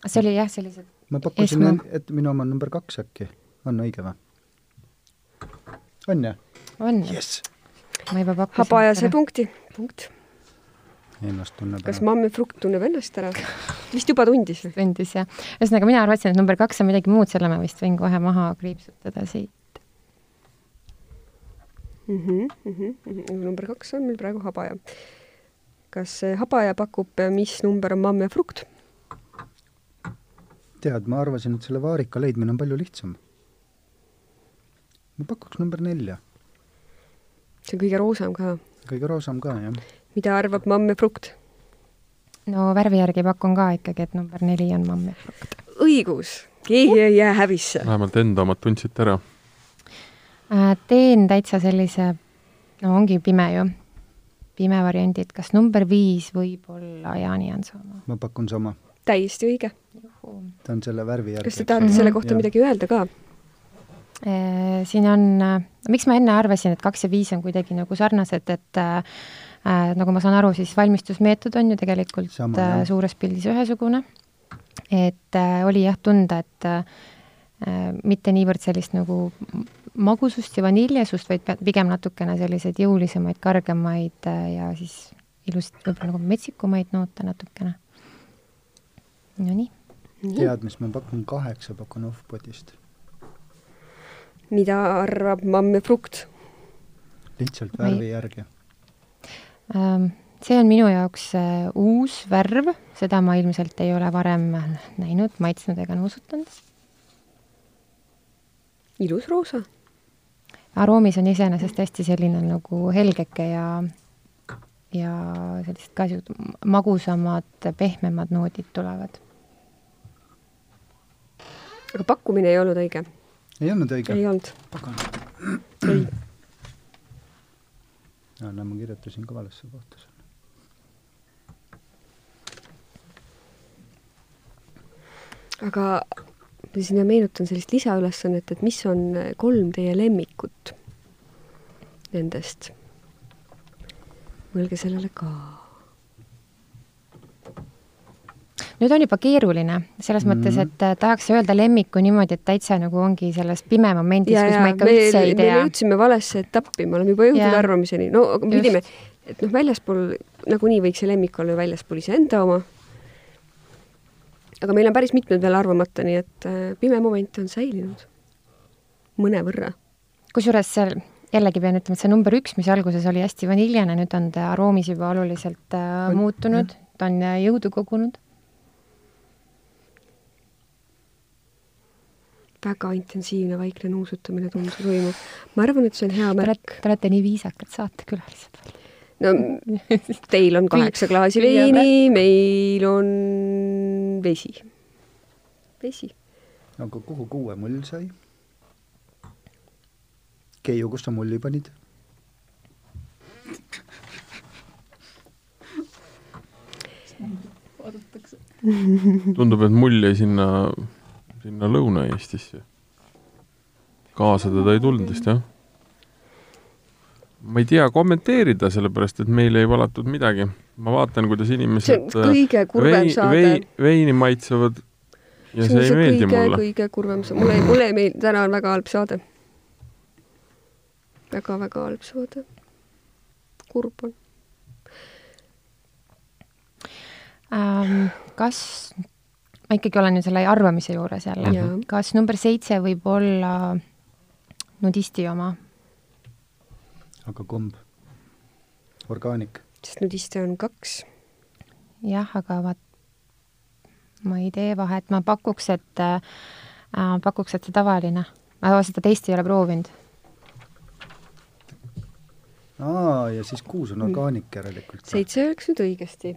see oli jah, sellised ma pakkusin et minu oma on number kaks äkki, on õige või? on jah? on, jess. ma juba pakkusin. Habaja sai punkti, punkt. ennast tunneb kas ära. Mammi Frukt tunneb ennast ära? vist juba tundis või? tundis jah. ühesõnaga, mina arvasin, et number kaks on midagi muud, selle ma vist võin kohe maha kriipsutada siit. mm. -hmm, mm -hmm. number kaks on meil praegu Habaja. kas see Habaja pakub, mis number on Mamm ja Frukt? tead, ma arvasin, et selle vaarika leidmine on palju lihtsam. Ma pakuks number nelja, see on kõige roosam ka. kõige roosam ka, jah. mida arvab Mamm ja Frukt? no värvi järgi pakun ka ikkagi, et number neli on mammi frukt. õigus, keegi ei jää häbisse. vähemalt enda omad tundsite ära. Äh, teen täitsa sellise, no ongi pime ju, pime variandi, et kas number viis võib olla Jaani Ansamaa. ma pakun sama, täiesti õige. ta on selle värvi järgi. kas te tahate selle kohta midagi öelda ka? Äh, siin on, miks ma enne arvasin, et kaks ja viis on kuidagi nagu sarnased, et äh, äh, nagu ma saan aru, siis valmistusmeetod on ju tegelikult Sama, äh, jah. suures pildis ühesugune. et äh, oli jah tunda, et äh, mitte niivõrd sellist nagu magusust ja vaniljasust, vaid pigem natukene selliseid jõulisemaid, kargemaid äh, ja siis ilus, võib-olla nagu metsikumaid noote natukene. Nonii, tead, mis ma pakun, kaheksa pakun off-podist. Mida arvab Mamm ja Frukt? lihtsalt värvi järgi. Ähm, see on minu jaoks äh, uus värv, seda ma ilmselt ei ole varem näinud, maitsnud ega nuusutanud. ilus roosa. aroomis on iseenesest hästi selline nagu helgeke ja ja sellised ka siuksed magusamad, pehmemad noodid tulevad. aga pakkumine ei olnud õige? Ei olnud õige ei? olnud. ei. no ma kirjutasin ka valesse kohta selle. aga ma sinna meenutan sellist lisaülesannet, et mis on kolm teie lemmikut nendest? mõelge sellele ka. Nüüd on juba keeruline, selles mm. mõttes, Mhm. et äh, tahaks öelda lemmiku niimoodi, et täitsa nagu ongi selles pime momendis, kus ma ikka me, üldse ei me tea. jõudsime valesse etappi, me oleme juba jõudnud Jaa. arvamiseni, no aga me pidime, et noh, väljaspool nagunii võiks see lemmik olla väljaspool iseenda oma. aga meil on päris mitmed veel arvamata, nii et äh, pime moment on säilinud mõnevõrra. kusjuures seal jällegi pean ütlema, et see number üks, mis alguses oli hästi vaniljane, nüüd on ta aroomis juba oluliselt äh, On- muutunud, ta on äh, jõudu kogunud. Väga intensiivne vaikne nuusutamine tundub toimub. ma arvan, et see on hea märk. te olete nii viisakad saatekülalised no teil on kaheksa klaasi veini, meil on vesi. vesi. aga kuhu kuue mull sai? Keiu, kus sa mulli panid? vaadatakse. tundub, et mull jäi sinna, sinna Lõuna-Eestisse. kaasa teda ei tulnud vist, jah. ma ei tea kommenteerida, sellepärast et meil ei valatud midagi. ma vaatan, kuidas inimesed see on kõige kurvem vei, saade vei, veini maitsevad ja see, see ei see meeldi kõige, mulle. kõige kurvem, mulle, mulle ei meeldi, täna on väga halb saade väga,. väga-väga halb saade. kurb on ähm,. kas, ma ikkagi olen nüüd selle arvamise juures jälle kas number seitse võib olla nudisti oma? aga kumb? orgaanik? sest nudiste on kaks. jah, aga vaat ma ei tee vahet, ma pakuks, et äh, pakuks, et see tavaline. ma seda teist ei ole proovinud. aa, ja siis kuus on orgaanik järelikult. seitse oleks nüüd õigesti.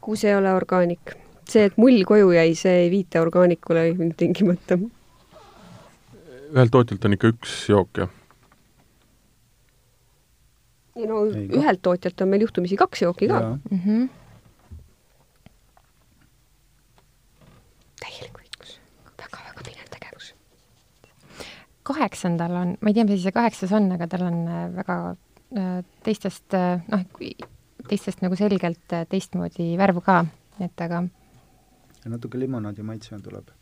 kuus ei ole orgaanik. See, et mull koju jäi, see ei viita orgaanikule tingimata. ühelt tootjalt on ikka üks jook, jah? ja no Ei, ühelt tootjalt on meil juhtumisi kaks jooki ka. mhmh. täielik vaikus väga,. väga-väga pinev tegevus. kaheksandal on, ma ei tea, mis see kaheksas on, aga tal on äh, väga äh, teistest, äh, noh, teistest nagu selgelt teistmoodi värvu ka, et aga ja natuke limonaadi maitse tuleb.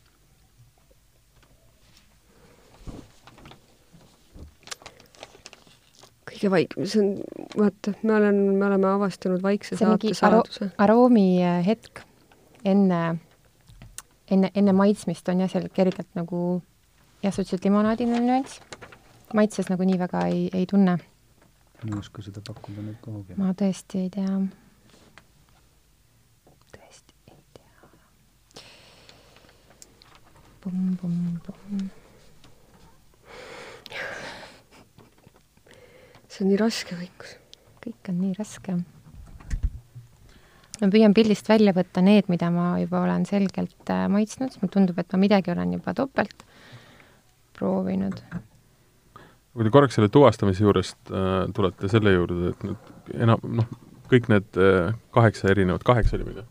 kõige vaik-, see on, vaata, me oleme, me oleme avastanud vaikse saate aro- saladuse. aroomi äh, hetk enne, enne, enne maitsmist on jah, seal kergelt nagu jah, sa ütlesid, limonaadine nüanss. maitses nagu nii väga ei, ei tunne. ma ei oska seda pakkuda nüüd kuhugi. ma tõesti ei tea. tõesti ei tea. Pumm-pumm-pumm. see on nii raske vaikus. kõik on nii raske. ma püüan pildist välja võtta need, mida ma juba olen selgelt äh, maitsnud, mulle tundub, et ma midagi olen juba topelt proovinud. kui te korraks selle tuvastamise juurest äh, tulete selle juurde, et nüüd enam, noh, kõik need äh, kaheksa erinevat, kaheksa oli ju?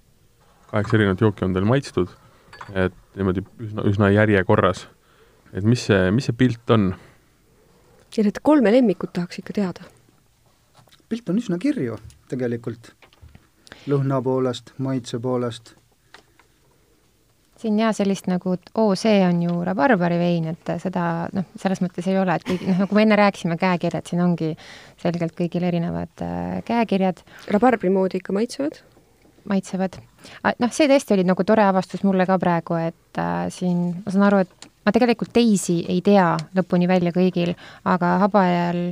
kaheksa erinevat jooki on teil maitstud, et niimoodi üsna, üsna järjekorras. et mis see, mis see pilt on? ja need kolme lemmikut tahaks ikka teada. pilt on üsna kirju tegelikult. lõhna poolest, maitse poolest. siin jaa, sellist nagu, et oo, see on ju rabarbari vein, et seda noh, selles mõttes ei ole, et kõik, noh, nagu me enne rääkisime, käekirjad, siin ongi selgelt kõigil erinevad äh, käekirjad rabarbri moodi ikka maitsevad. maitsevad. Noh, see tõesti oli nagu tore avastus mulle ka praegu, et äh, siin ma saan aru, et ma tegelikult teisi ei tea lõpuni välja kõigil, aga Habajal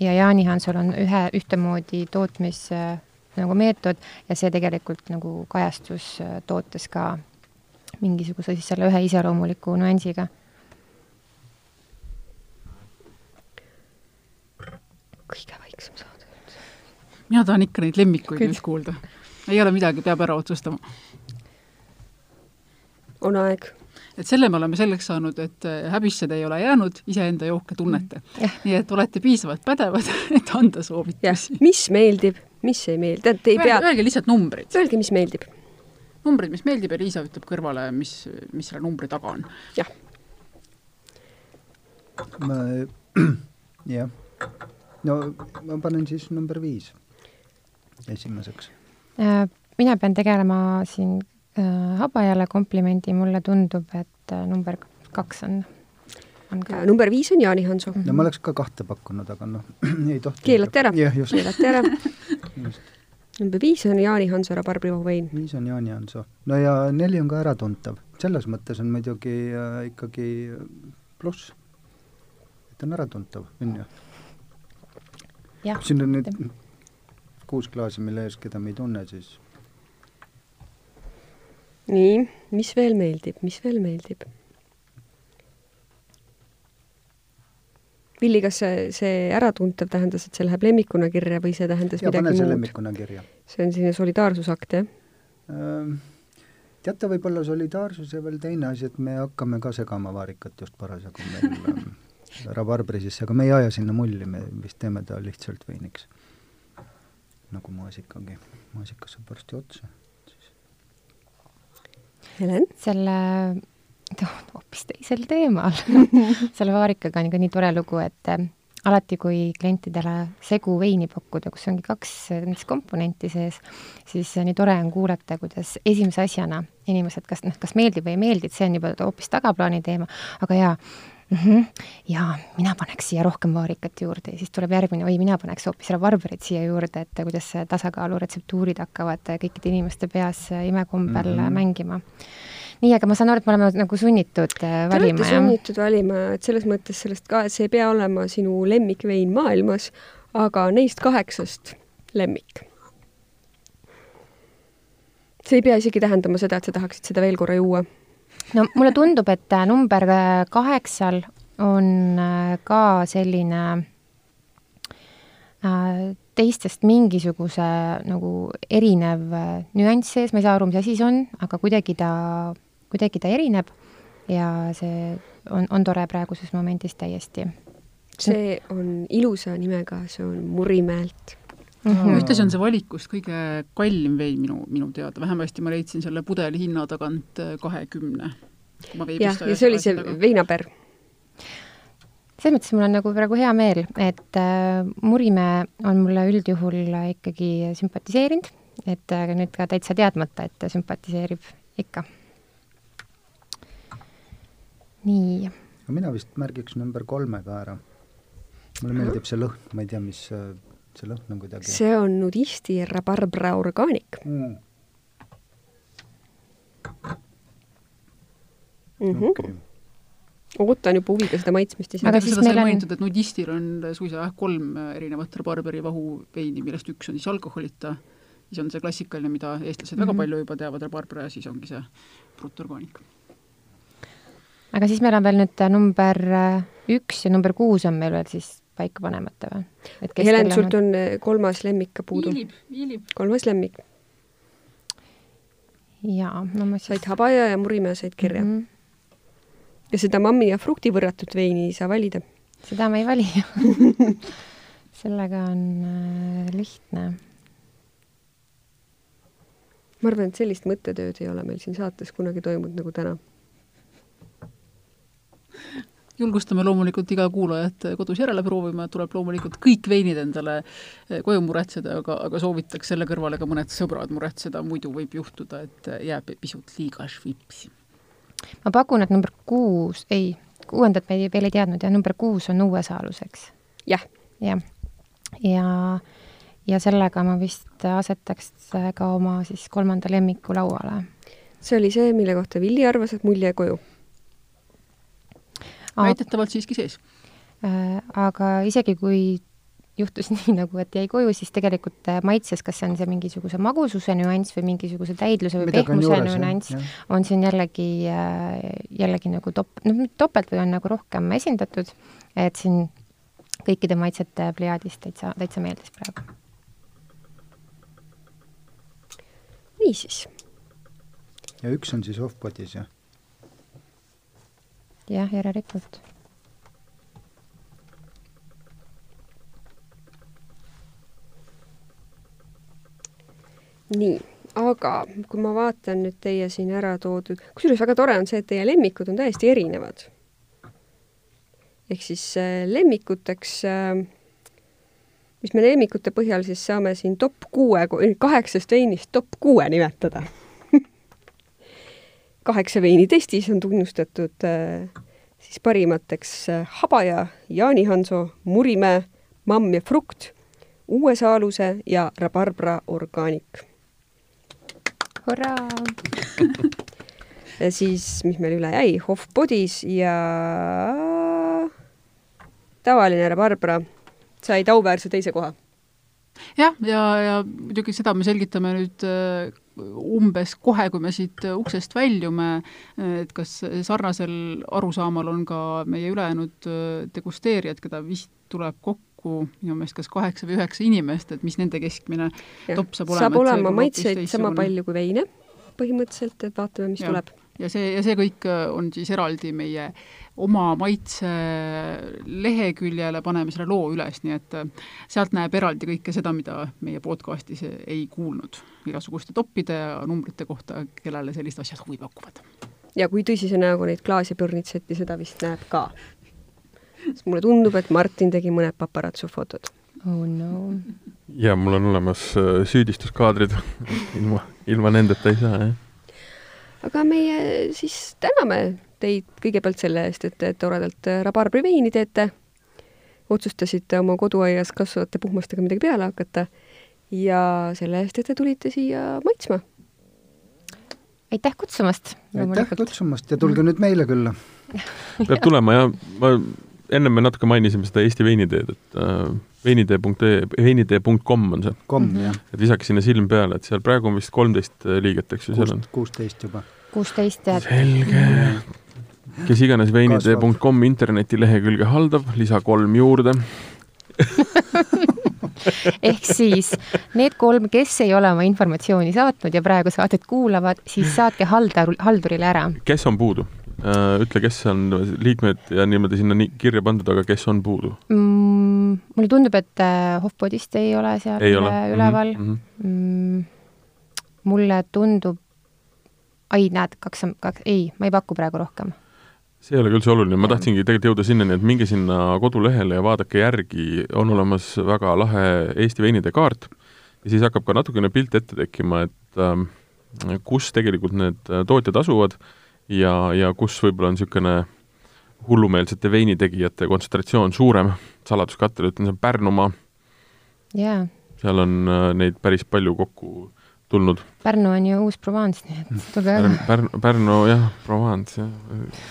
ja Jaanihansul on ühe, ühtemoodi tootmis äh, nagu meetod ja see tegelikult nagu kajastus äh, tootes ka mingisuguse siis selle ühe iseloomuliku nüansiga. kõige vaiksem saade. mina tahan ikka neid lemmikuid nüüd kuulda. Ei ole midagi, peab ära otsustama. on aeg. et selle me oleme selleks saanud, et äh, häbisse te ei ole jäänud, iseenda jooke tunnete. nii et olete piisavalt pädevad, et anda soovitusi,. mis meeldib, mis ei meeldi, te ei pea, öelge lihtsalt numbrid. öelge, mis meeldib. numbrid, mis meeldib ja Liisa ütleb kõrvale, mis, mis selle numbri taga on. jah, ma, jah. no ma panen siis number viis esimeseks. Äh, mina pean tegelema siin äh, Habajale komplimendi, mulle tundub, et äh, number kaks on, on ka number viis on Jaani Hanso. no ma oleks ka kahte pakkunud, aga noh, ei tohti. keelati ära, jah, just. keelati ära. number viis on Jaani Hanso rabarbrivovein. viis on Jaani Hanso. no ja neli on ka äratuntav. selles mõttes on muidugi äh, ikkagi pluss. et on äratuntav, on ju. jah, siin on nüüd kuus klaasi, mille ees, keda me ei tunne, siis nii, mis veel meeldib, mis veel meeldib? Villi, kas see, see äratuntav tähendas, et see läheb lemmikuna kirja või see tähendas ja midagi muud? lemmikuna kirja see on selline solidaarsusakt, jah? Ähm, teate, võib-olla solidaarsus ja veel teine asi, et me hakkame ka segama vaarikat just parasjagu meil rabarbri sisse, aga me ei aja sinna mulli, me vist teeme ta lihtsalt veiniks. Nagu maasikagi. maasikas saab varsti otsa. Helen? selle hoopis teisel teemal selle vaarikaga on ka nii tore lugu, et äh, alati, kui klientidele segu veini pakkuda, kus ongi kaks näiteks komponenti sees, siis nii tore on kuulata, kuidas esimese asjana inimesed, kas noh, kas meeldib või ei meeldi, et see on juba hoopis tagaplaani teema, aga jaa mm, -hmm. jaa, mina paneks siia rohkem vaarikat juurde ja siis tuleb järgmine, oi, mina paneks hoopis rabarberit siia juurde, et kuidas tasakaaluretseptuurid hakkavad kõikide inimeste peas imekombel mm -hmm. mängima nii, aga ma saan aru, et me oleme nagu sunnitud äh, Te valima, jah? sunnitud valima, et selles mõttes sellest ka, et see ei pea olema sinu lemmikvein maailmas, aga neist kaheksast lemmik. see ei pea isegi tähendama seda, et sa tahaksid seda veel korra juua. No mulle tundub, et äh, number äh, kaheksal on ka selline teistest mingisuguse nagu erinev nüanss sees, ma ei saa aru, mis asi see on, aga kuidagi ta kuidagi ta erineb. Ja see on, on tore praeguses momendis täiesti. see on ilusa nimega, see on Murimäelt mm. -hmm. ühtlasi on see valikust kõige kallim vein minu, minu teada, vähemasti ma leidsin selle pudeli hinna tagant äh, kahekümne. jah, ja see oli see veinaber selles mõttes mul on nagu praegu hea meel, et äh, Murimäe on mulle üldjuhul ikkagi sümpatiseerinud, et äh, nüüd ka täitsa teadmata, et sümpatiseerib ikka nii. mina vist märgiks number kolme ka ära. mulle meeldib see lõhn, ma ei tea, mis see lõhn on kuidagi. see on nudisti rabarbra organic mm.. Mm -hmm. okay. ootan juba huviga seda maitsmist ise. aga seda sai on... mainitud, et nudistil on suisa jah, kolm erinevat rabarberi vahuveini, millest üks on siis alkoholita, siis on see klassikaline, mida eestlased mm -hmm. väga mhm. palju juba teavad, rabarbra, ja siis ongi see brutorgaanik aga siis meil on veel nüüd äh, number äh, üks ja number kuus on meil veel siis paika panemata või? Helen, sult on äh, kolmas lemmik ka puudu. kolmas lemmik. jaa, no ma siis said Habaja ja Murimäe said kirja mm. -hmm. ja seda mammi ja frukti võrratut veini ei saa valida? seda ma ei vali sellega on äh, lihtne. ma arvan, et sellist mõttetööd ei ole meil siin saates kunagi toimunud nagu täna julgustame loomulikult iga kuulajat kodus järele proovima, tuleb loomulikult kõik veinid endale eh, koju muretseda, aga, aga soovitaks selle kõrvale ka mõned sõbrad muretseda, muidu võib juhtuda, et jääb pisut liiga švipsi. ma pakun, et number kuus, ei, kuuendat me veel ei teadnud ja number kuus on uuesaaluseks. jah. jah, ja, ja, ja sellega ma vist asetaks ka oma siis kolmanda lemmiku lauale. see oli see, mille kohta Villi arvas, et mul jäi koju väidetavalt siiski sees. Äh, aga isegi kui juhtus nii nagu, et jäi koju, siis tegelikult äh, maitses, kas see on see mingisuguse magususe nüanss või mingisuguse täidluse või Midagi pehmuse nüanss, on siin jällegi, äh, jällegi nagu top-, noh, topelt või on nagu rohkem esindatud, et siin kõikide maitsete pliaadist täitsa, täitsa meeldis praegu. niisiis. ja üks on siis off-body's, jah? Jah, järelikult. nii, aga kui ma vaatan nüüd teie siin ära toodud, kusjuures väga tore on see, et teie lemmikud on täiesti erinevad. ehk siis äh, lemmikuteks äh, mis me lemmikute põhjal siis saame siin top kuue, kaheksast veinist top kuue nimetada kaheksa veini testis on tunnustatud äh, siis parimateks äh, Habaja, Jaanihanso, Murimäe, Mamm ja Frukt, Uue Saaluse ja Rabarbra Organic. hurraa! Ja siis, mis meil üle jäi, Hoff Bodies ja tavaline Rabarbra. Said auväärse teise koha jah, ja, ja, ja muidugi seda me selgitame nüüd äh, umbes kohe, kui me siit uksest väljume, et kas sarnasel arusaamal on ka meie ülejäänud äh, degusteerijad, keda vist tuleb kokku minu meelest kas kaheksa või üheksa inimest, et mis nende keskmine ja. topp saab olema? saab olema maitseid sama palju kui veine põhimõtteliselt, et vaatame, mis ja. tuleb ja see, ja see kõik on siis eraldi meie oma maitse leheküljele, paneme selle loo üles, nii et sealt näeb eraldi kõike seda, mida meie podcastis ei kuulnud. igasuguste toppide ja numbrite kohta, kellele sellised asjad huvi pakuvad. ja kui tõsise näoga neid klaasi põrnitseti, seda vist näeb ka. sest mulle tundub, et Martin tegi mõned paparatsu fotod oh no. ja mul on olemas äh, süüdistuskaadrid ilma, ilma nendeta ei saa, jah aga meie siis täname teid kõigepealt selle eest, et te toredalt rabarbri veini teete, otsustasite oma koduaias kasvavate puhmastega midagi peale hakata ja selle eest, et te tulite siia maitsma. aitäh kutsumast! aitäh kutsumast ja tulge nüüd meile külla peab tulema ja ma, ennem me natuke mainisime seda Eesti veiniteed, et äh, veinitee.ee, veinitee.com on see. kom, jah. et visake sinna silm peale, et seal praegu on vist kolmteist liiget, eks ju, seal on? kuusteist juba. kuusteist, jah. selge kes iganes veinitee.com internetilehekülge haldab, lisa kolm juurde ehk siis need kolm, kes ei ole oma informatsiooni saatnud ja praegu saadet kuulavad, siis saatke haldar, haldurile ära. kes on puudu? Äh, ütle, kes on liikmed ja niimoodi sinna nii kirja pandud, aga kes on puudu mm,? mulle tundub, et äh, HoffPodist ei ole seal ei ole. üleval mm. -hmm. Mm, mulle tundub, ai, näed, kaks on, kaks, ei, ma ei paku praegu rohkem see ei ole küll see oluline, ma tahtsingi tegelikult jõuda sinnani, et minge sinna kodulehele ja vaadake järgi, on olemas väga lahe Eesti veinide kaart ja siis hakkab ka natukene pilt ette tekkima, et äh, kus tegelikult need tootjad asuvad ja, ja kus võib-olla on niisugune hullumeelsete veinitegijate kontsentratsioon suurem, saladuskattel ütlen, see on Pärnumaa yeah.. seal on äh, neid päris palju kokku tulnud. Pärnu on ju uus Provence, nii et tulge ära. Pärnu, Pärnu jah, Provence jah,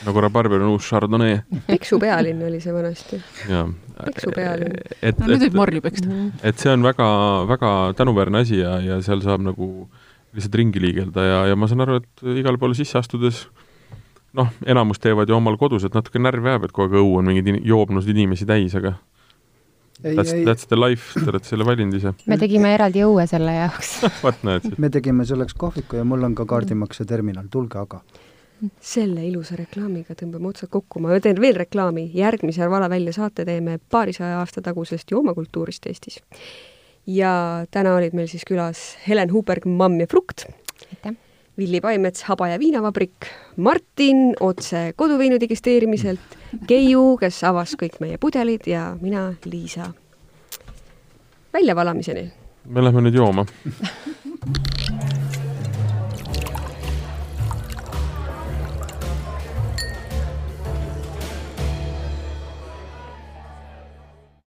nagu Rabarber on uus Chardonnay. Peksu pealinn oli see vanasti. Peksu pealinn. et no,, nüüd võib marju peksta. Mhm. et see on väga, väga tänuväärne asi ja, ja seal saab nagu lihtsalt ringi liigelda ja, ja ma saan aru, et igale poole sisse astudes noh, enamus teevad ju omal kodus, et natuke närv jääb, et kogu aeg õue on mingeid joobnud inimesi täis, aga That's, that's the life, te olete selle valinud ise. me tegime eraldi õue selle jaoks vot näed. me tegime selleks kohviku ja mul on ka kaardimakseterminal, tulge aga. selle ilusa reklaamiga tõmbame otsad kokku, ma teen veel reklaami, järgmise Vala välja saate teeme paarisaja aasta tagusest joomakultuurist Eestis. ja täna olid meil siis külas Helen Huberg, Mamm ja Frukt. aitäh! Villi Paimets, Haba ja viinavabrik, Martin otse koduveinu digesteerimiselt, Keiu, kes avas kõik meie pudelid ja mina, Liisa. väljavalamiseni. me lähme nüüd jooma